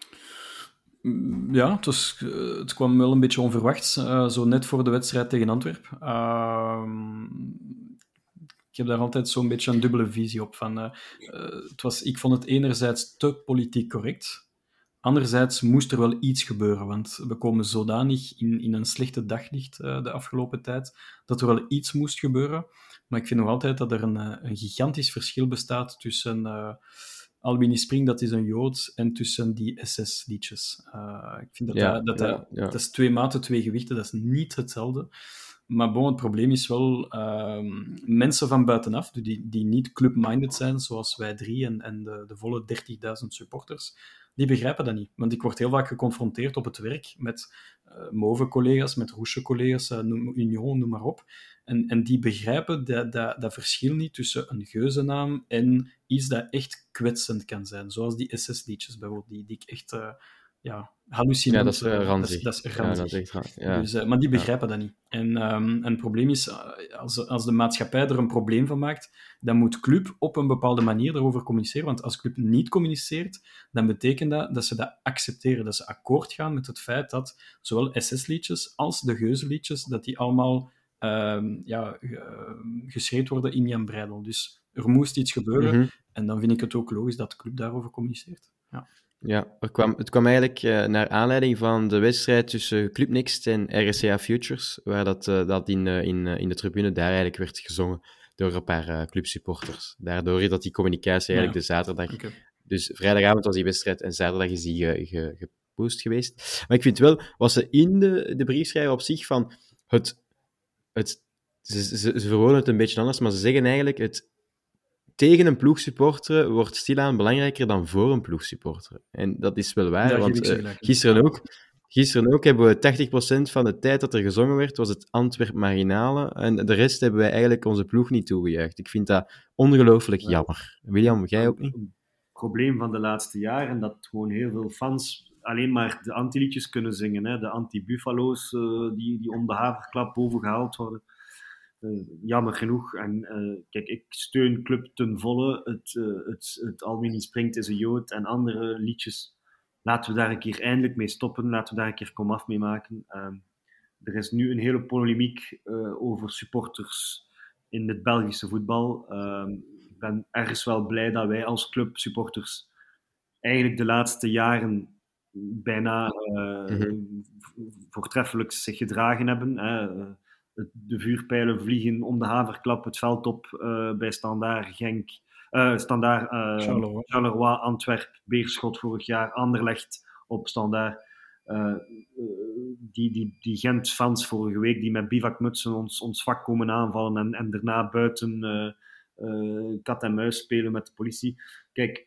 Mm, Ja, het, het kwam wel een beetje onverwachts, zo net voor de wedstrijd tegen Antwerpen. Ik heb daar altijd zo'n beetje een dubbele visie op. Van, het was, ik vond het enerzijds te politiek correct. Anderzijds moest er wel iets gebeuren, want we komen zodanig in, in een slechte daglicht eh, de afgelopen tijd, dat er wel iets moest gebeuren. Maar ik vind nog altijd dat er een, eh, een gigantisch verschil bestaat tussen eh Albini Spring, dat is een Jood, en tussen die SS-liedjes. Ik vind dat, Ja, dat, dat, ja, dat- ja. dat is twee maten, twee gewichten, dat is niet hetzelfde. Maar bon, het probleem is wel ehm, mensen van buitenaf, die, die niet club-minded zijn, zoals wij drie en, en de, de volle 30.000 supporters, die begrijpen dat niet. Want ik word heel vaak geconfronteerd op het werk met uh, Move-collega's, met Roesje-collega's, uh, Union, noem maar op. En, en die begrijpen dat, dat, dat verschil niet tussen een geuzennaam en iets dat echt kwetsend kan zijn. Zoals die SS-liedjes bijvoorbeeld, die, die ik echt... Uh, ja, hallucinant. Ja, dat is uh, ranzig. Dat is, dat is ranzig. Ja, dat is echt, ja. dus, uh, maar die begrijpen dat niet. En, um, en het probleem is, als, als de maatschappij er een probleem van maakt, dan moet club op een bepaalde manier daarover communiceren. Want als club niet communiceert, dan betekent dat dat ze dat accepteren. Dat ze akkoord gaan met het feit dat zowel SS-liedjes als de geuzenliedjes, dat die allemaal um, ja, geschreven worden in Jan Breidel. Dus er moest iets gebeuren. Mhm. En dan vind ik het ook logisch dat de club daarover communiceert. Ja. Ja, er kwam, het kwam eigenlijk uh, naar aanleiding van de wedstrijd tussen Club Next en RSCA Futures, waar dat, uh, dat in, uh, in, in de tribune daar eigenlijk werd gezongen door een paar clubsupporters. Daardoor is dat die communicatie eigenlijk ja. de zaterdag... Okay. Dus vrijdagavond was die wedstrijd en zaterdag is die ge, ge, gepost geweest. Maar ik vind wel, was ze in de, de briefschrijver op zich van het... het ze, ze, ze verwoorden het een beetje anders, maar ze zeggen eigenlijk het tegen een ploegsupporter wordt stilaan belangrijker dan voor een ploegsupporter. En dat is wel waar, want uh, ze gisteren ook... Gisteren ook hebben we 80% van de tijd dat er gezongen werd, was het Antwerp Marginale. En de rest hebben wij eigenlijk onze ploeg niet toegejuicht. Ik vind dat ongelooflijk Ja. jammer. William, jij ook niet? Een probleem van de laatste jaren dat gewoon heel veel fans alleen maar de anti-liedjes kunnen zingen. Hè? De anti-buffalo's uh, die, die om de haverklap bovengehaald worden. Uh, jammer genoeg. En uh, kijk, ik steun Club ten volle. Het, het, het Almini Springt is een Jood en andere liedjes. Laten we daar een keer eindelijk mee stoppen. Laten we daar een keer komaf mee maken. er is nu een hele polemiek over supporters in het Belgische voetbal. ik ben ergens wel blij dat wij als club supporters eigenlijk de laatste jaren bijna uh, mm-hmm. voortreffelijk zich gedragen hebben. Hè. De vuurpijlen vliegen om de haverklap het veld op uh, bij Standaard Genk, uh, Standaard Charleroi. Charleroi, Antwerp, Beerschot vorig jaar, Anderlecht op Standaard. die, die, die Gent-fans vorige week die met bivakmutsen ons, ons vak komen aanvallen en, en daarna buiten kat en muis spelen met de politie. Kijk,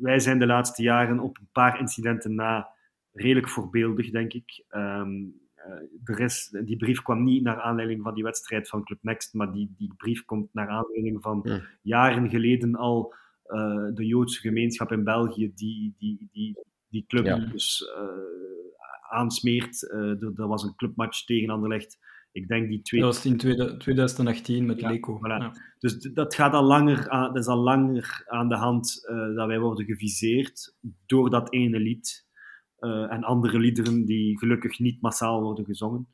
wij zijn de laatste jaren op een paar incidenten na redelijk voorbeeldig, denk ik. Um, uh, de rest, die brief kwam niet naar aanleiding van die wedstrijd van Club Next, maar die, die brief komt naar aanleiding van Ja. jaren geleden al uh, de Joodse gemeenschap in België die die, die, die club Ja. dus uh, aansmeert. er, er was een clubmatch tegen Anderlecht. Ik denk die twee... Dat was in 2018 met Ja, Leco. voilà. Ja. Dus dat gaat al langer aan, dat is al langer aan de hand eh, dat wij worden geviseerd door dat ene lied eh, en andere liederen die gelukkig niet massaal worden gezongen.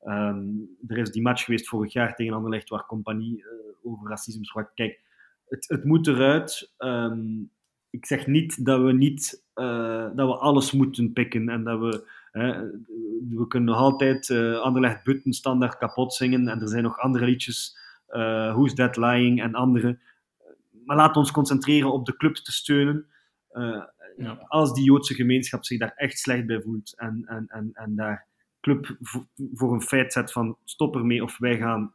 Ehm, er is die match geweest vorig jaar tegen Anderlecht waar Compagnie eh, over racisme sprak. Kijk, het, het moet eruit. Ehm, ik zeg niet dat we niet eh, dat we alles moeten pikken en dat we hè, we kunnen nog altijd Anderlecht Butten standaard kapot zingen en er zijn nog andere liedjes Who's That Lying en andere. Maar we ons concentreren op de clubs te steunen. Ja. Als die Joodse gemeenschap zich daar echt slecht bij voelt en, en, en, en daar club voor, een feit zet van stop ermee of wij gaan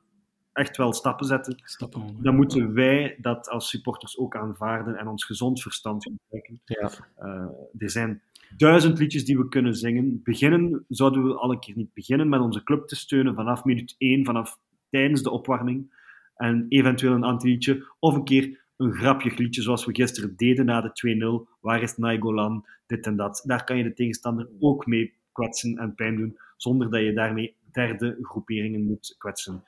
echt wel stappen zetten, Stappen dan moeten wij dat als supporters ook aanvaarden en ons gezond verstand gebruiken. Ja. Uh, er zijn duizend liedjes die we kunnen zingen. Beginnen zouden we al een keer niet beginnen met onze club te steunen vanaf minuut 1, vanaf tijdens de opwarming. En eventueel een antiliedje of een keer een grapje liedje zoals we gisteren deden na de 2-0. Waar is Nainggolan? Dit en dat. Daar kan je de tegenstander ook mee kwetsen en pijn doen, zonder dat je daarmee derde groeperingen moet kwetsen.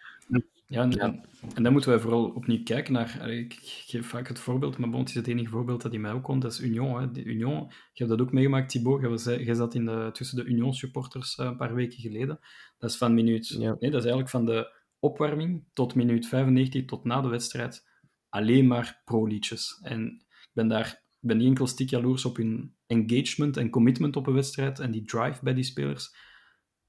Ja, en, en, en dan moeten wij vooral opnieuw kijken naar. Ik geef vaak het voorbeeld, maar bon, het is het enige voorbeeld dat in mij ook komt. Dat is Union. Hè. De Union, je hebt dat ook meegemaakt, Thibaut. Jij zat in de, tussen de Union supporters uh, een paar weken geleden. Dat is van minuut. Ja. Nee, dat is eigenlijk van de opwarming tot minuut 95 tot na de wedstrijd alleen maar pro-liedjes. En ik ben daar ik ben niet enkel stik jaloers op hun engagement en commitment op een wedstrijd en die drive bij die spelers.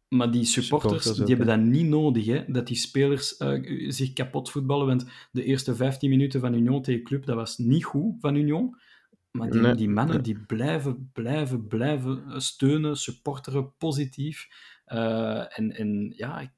Maar die supporters, Supporters ook, die hebben dat niet nodig, hè, dat die spelers uh, zich kapot voetballen. Want de eerste 15 minuten van Union tegen Club, dat was niet goed van Union. Maar die, Nee, die mannen nee. die blijven, blijven, blijven steunen, supporteren, positief. Uh, en, en ja,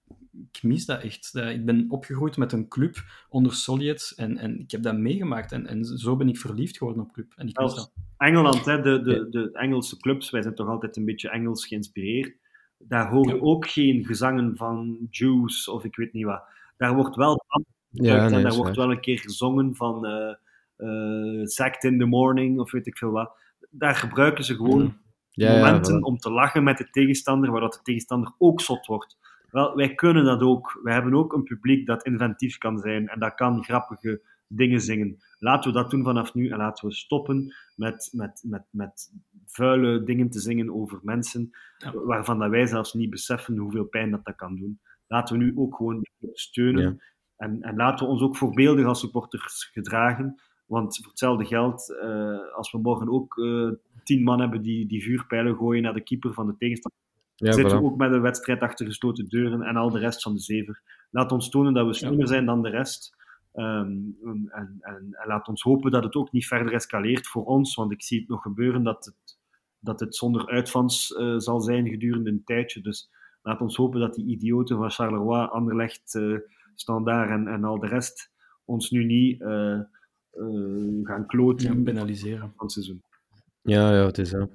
ik, mis dat echt. Dat- Ik ben opgegroeid met een club onder Sovjets en, en ik heb dat meegemaakt. En, en zo ben ik verliefd geworden op club. En ik mis dat. Engeland, hè, de, de, de Engelse clubs, wij zijn toch altijd een beetje Engels geïnspireerd. Daar horen Ja. ook geen gezangen van Juice of ik weet niet wat. Daar wordt wel Ja, en nee, daar wordt wel een keer gezongen van eh eh, Sacked in the Morning of weet ik veel wat. Daar gebruiken ze gewoon Mm. Ja, momenten voilà. om te lachen met de tegenstander, waar dat de tegenstander ook zot wordt. Wel, wij kunnen dat ook. Wij hebben ook een publiek dat inventief kan zijn en dat kan grappige dingen zingen. Laten we dat doen vanaf nu en laten we stoppen met, met, met, met vuile dingen te zingen over mensen Ja. waarvan dat wij zelfs niet beseffen hoeveel pijn dat dat kan doen. Laten we nu ook gewoon steunen Ja. en, en laten we ons ook voorbeeldig als supporters gedragen. Want voor hetzelfde geld, eh, als we morgen ook eh, tien man hebben die, die vuurpijlen gooien naar de keeper van de tegenstander, Ja, zitten voilà. we ook met een wedstrijd achter gesloten deuren en al de rest van de zever. Laat ons tonen dat we slimmer zijn dan de rest. Ehm, en, en, en, laat ons hopen dat het ook niet verder escaleert voor ons, want ik zie het nog gebeuren dat het, dat het zonder uitvans eh, zal zijn gedurende een tijdje. Dus laat ons hopen dat die idioten van Charleroi, Anderlecht, eh Standaard en, en al de rest ons nu niet eh, eh, gaan kloten Ja, penaliseren. van het seizoen. Ja, ja, het is zo.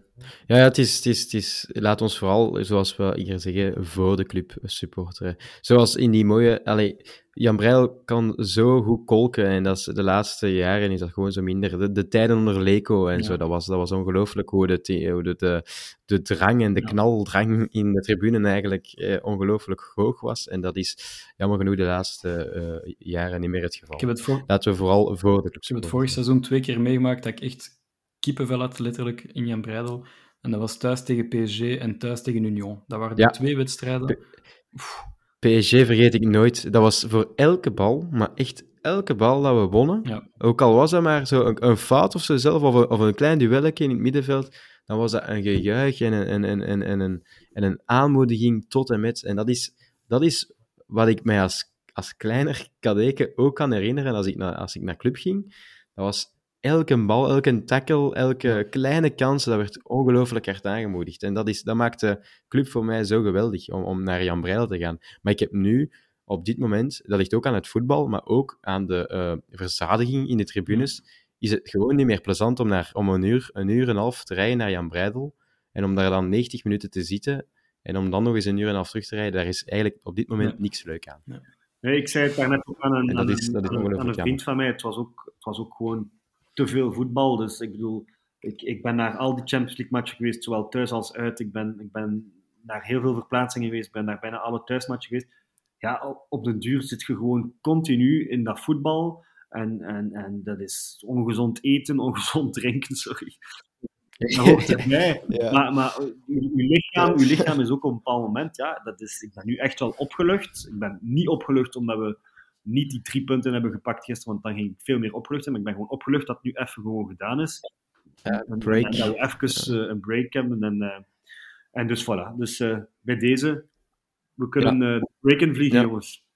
Ja, ja het, is, het, is, het is... Laat ons vooral, zoals we hier zeggen, voor de club supporteren. Zoals in die mooie... Allee, Jan Breil kan zo goed kolken en dat is, de laatste jaren is dat gewoon zo minder. De, de tijden onder Leco en Ja. zo, dat was, dat was ongelooflijk hoe, de, hoe de, de, de drang en de knaldrang in de tribune eigenlijk eh, ongelooflijk hoog was. En dat is jammer genoeg de laatste eh, jaren niet meer het geval. Ik heb het, voor, Laten we vooral voor de club ik heb het vorig seizoen twee keer meegemaakt dat ik echt kippenvel had, letterlijk, in Jan Breidel. En dat was thuis tegen PSG en thuis tegen Union. Dat waren de Ja. twee wedstrijden. PSG vergeet ik nooit. Dat was voor elke bal, maar echt elke bal dat we wonnen. Ja. Ook al was dat maar zo een, een fout of zo zelf, of een, of een klein duelletje in het middenveld, dan was dat een gejuich en een, en, en, en, en, een, en een aanmoediging tot en met. En dat is, dat is wat ik mij als, als kleiner kadeke ook kan herinneren als ik, naar, als ik naar club ging. Dat was elke bal, elke tackle, elke kleine kans, dat werd ongelooflijk hard aangemoedigd. En dat, is, dat maakt de club voor mij zo geweldig om, om naar Jan Breil te gaan. Maar ik heb nu, op dit moment, dat ligt ook aan het voetbal, maar ook aan de eh, verzadiging in de tribunes, is het gewoon niet meer plezant om, naar, om een, uur, een uur en een half te rijden naar Jan Breidel en om daar dan 90 minuten te zitten en om dan nog eens een uur en een half terug te rijden. Daar is eigenlijk op dit moment Nee. niks leuk aan. Nee, ik zei het daarnet ook aan een, aan is- aan aan een vriend van mij. Het was, ook, het was ook gewoon te veel voetbal. Dus ik bedoel, ik, ik ben naar al die Champions League matchen geweest, zowel thuis als uit. Ik ben, ik ben naar heel veel verplaatsingen geweest, ik ben naar bijna alle thuismatchen geweest. Ja, op, op den duur zit je gewoon continu in dat voetbal. En, en, en dat is ongezond eten, (laughs) ongezond drinken, sorry. Dat hoort (laughs) erbij. Ja. Maar, maar uw, uw lichaam, uw lichaam is ook op een bepaald moment, ja, dat is, ik ben nu echt wel opgelucht. Ik ben niet opgelucht omdat we niet die drie punten hebben gepakt gisteren, want dan ging ik veel meer opgelucht zijn. Maar ik ben gewoon opgelucht dat het nu even gewoon gedaan is. Ja, En- break. En, dat we even eh, een break hebben. En, eh, en dus voilà. Dus eh, bij deze, we kunnen eh break in vliegen, Ja. jongens.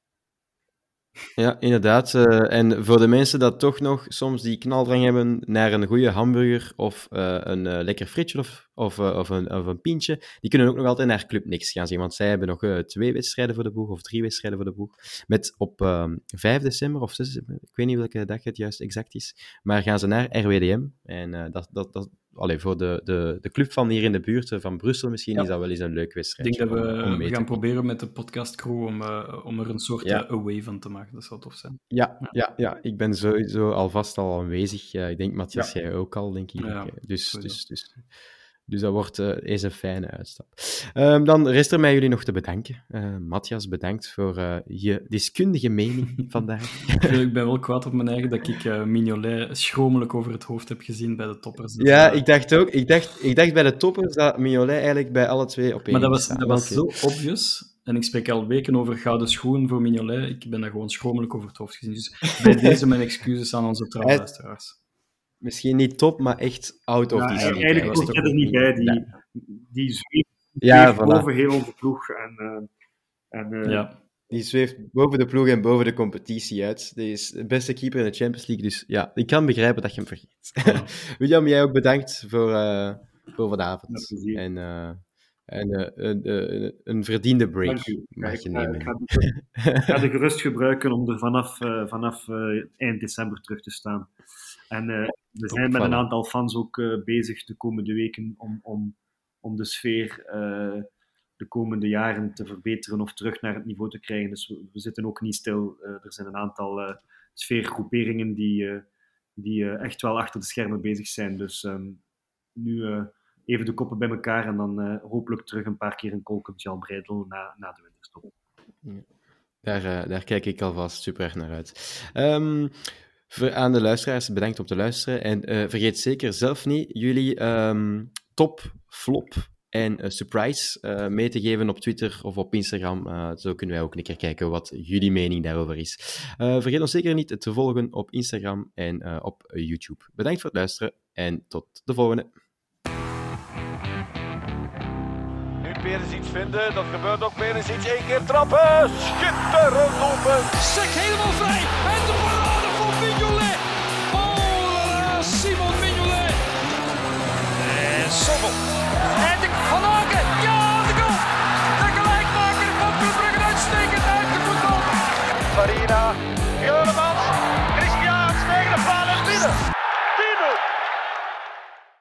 Ja, inderdaad. eh, en voor de mensen dat toch nog soms die knaldrang hebben naar een goede hamburger of eh, een eh, lekker frietje of, of, of, een, of een pintje, die kunnen ook nog altijd naar Club Nix gaan zien, want zij hebben nog twee wedstrijden voor de boeg of drie wedstrijden voor de boeg. Met op eh, 5 december of 6 december, ik weet niet welke dag het juist exact is, maar gaan ze naar RWDM. En dat, dat, dat, allee, voor de, de, de club van hier in de buurt, eh, van Brussel misschien, Ja. is dat wel eens een leuk Ik wedstrijd. denk dat we, om gaan proberen met de podcastcrew om, eh, om er een soort Ja. eh, away van te maken. Dat zou tof zijn. Ja, ja, ja, ik ben sowieso alvast al aanwezig. Ik denk, Matthias, jij ook al, denk ik. Dus, sowieso. dus, dus, dus dat wordt eh, eens een fijne uitstap. Ehm, dan rest er mij jullie nog te bedanken. Eh, Matthias, bedankt voor eh, je deskundige mening (laughs) vandaag. Ik ben- wel kwaad op mijn eigen dat ik eh Mignolet schromelijk over het hoofd heb gezien bij de toppers. Dus, ja, ik dacht ook. Ik dacht, ik dacht bij de toppers dat Mignolet eigenlijk bij alle twee op één Maar dat was, dat was zo obvious. En ik spreek al weken over gouden schoen voor Mignolet. Ik ben daar gewoon schromelijk over het hoofd gezien. Dus bij (laughs) deze mijn excuses aan onze trouwe Hij- luisteraars. Misschien niet top, maar echt out of Ja, this eigenlijk. Hij was er niet bij. Die, Ja. die zweeft Ja, zweeft voilà. boven heel onze ploeg. En, eh, en, eh, Ja. Die zweeft boven de ploeg en boven de competitie uit. Die is de beste keeper in de Champions League. Dus ja, ik kan begrijpen dat je hem vergeet. (laughs) William, jij ook bedankt voor, eh, voor vanavond. En eh, En uh, een, een, een, verdiende break mag je nemen. Ik ga, ik ga de gerust (laughs) gebruiken om er vanaf, uh, vanaf uh, eind december terug te staan. En we zijn met een aantal fans ook bezig de komende weken om, om, om de sfeer de komende jaren te verbeteren of terug naar het niveau te krijgen. Dus we, we zitten ook niet stil. er zijn een aantal sfeergroeperingen die, die echt wel achter de schermen bezig zijn. Dus um, nu even de koppen bij elkaar en dan hopelijk terug een paar keer een kolkend Jan Breidel na, na de winterstop. Ja. Daar, daar kijk ik alvast super erg naar uit. Um, voor, aan de luisteraars, bedankt om te luisteren. En uh, vergeet zeker zelf niet jullie um, top, flop en surprise mee te geven op Twitter of op Instagram. zo kunnen wij ook een keer kijken wat jullie mening daarover is. vergeet ons zeker niet te volgen op Instagram en op YouTube. Bedankt voor het luisteren en tot de volgende. weer eens iets vinden. Dat gebeurt ook weer eens iets. Eén keer trappen. Schitterend open. Sek helemaal vrij. shovel. And the corner.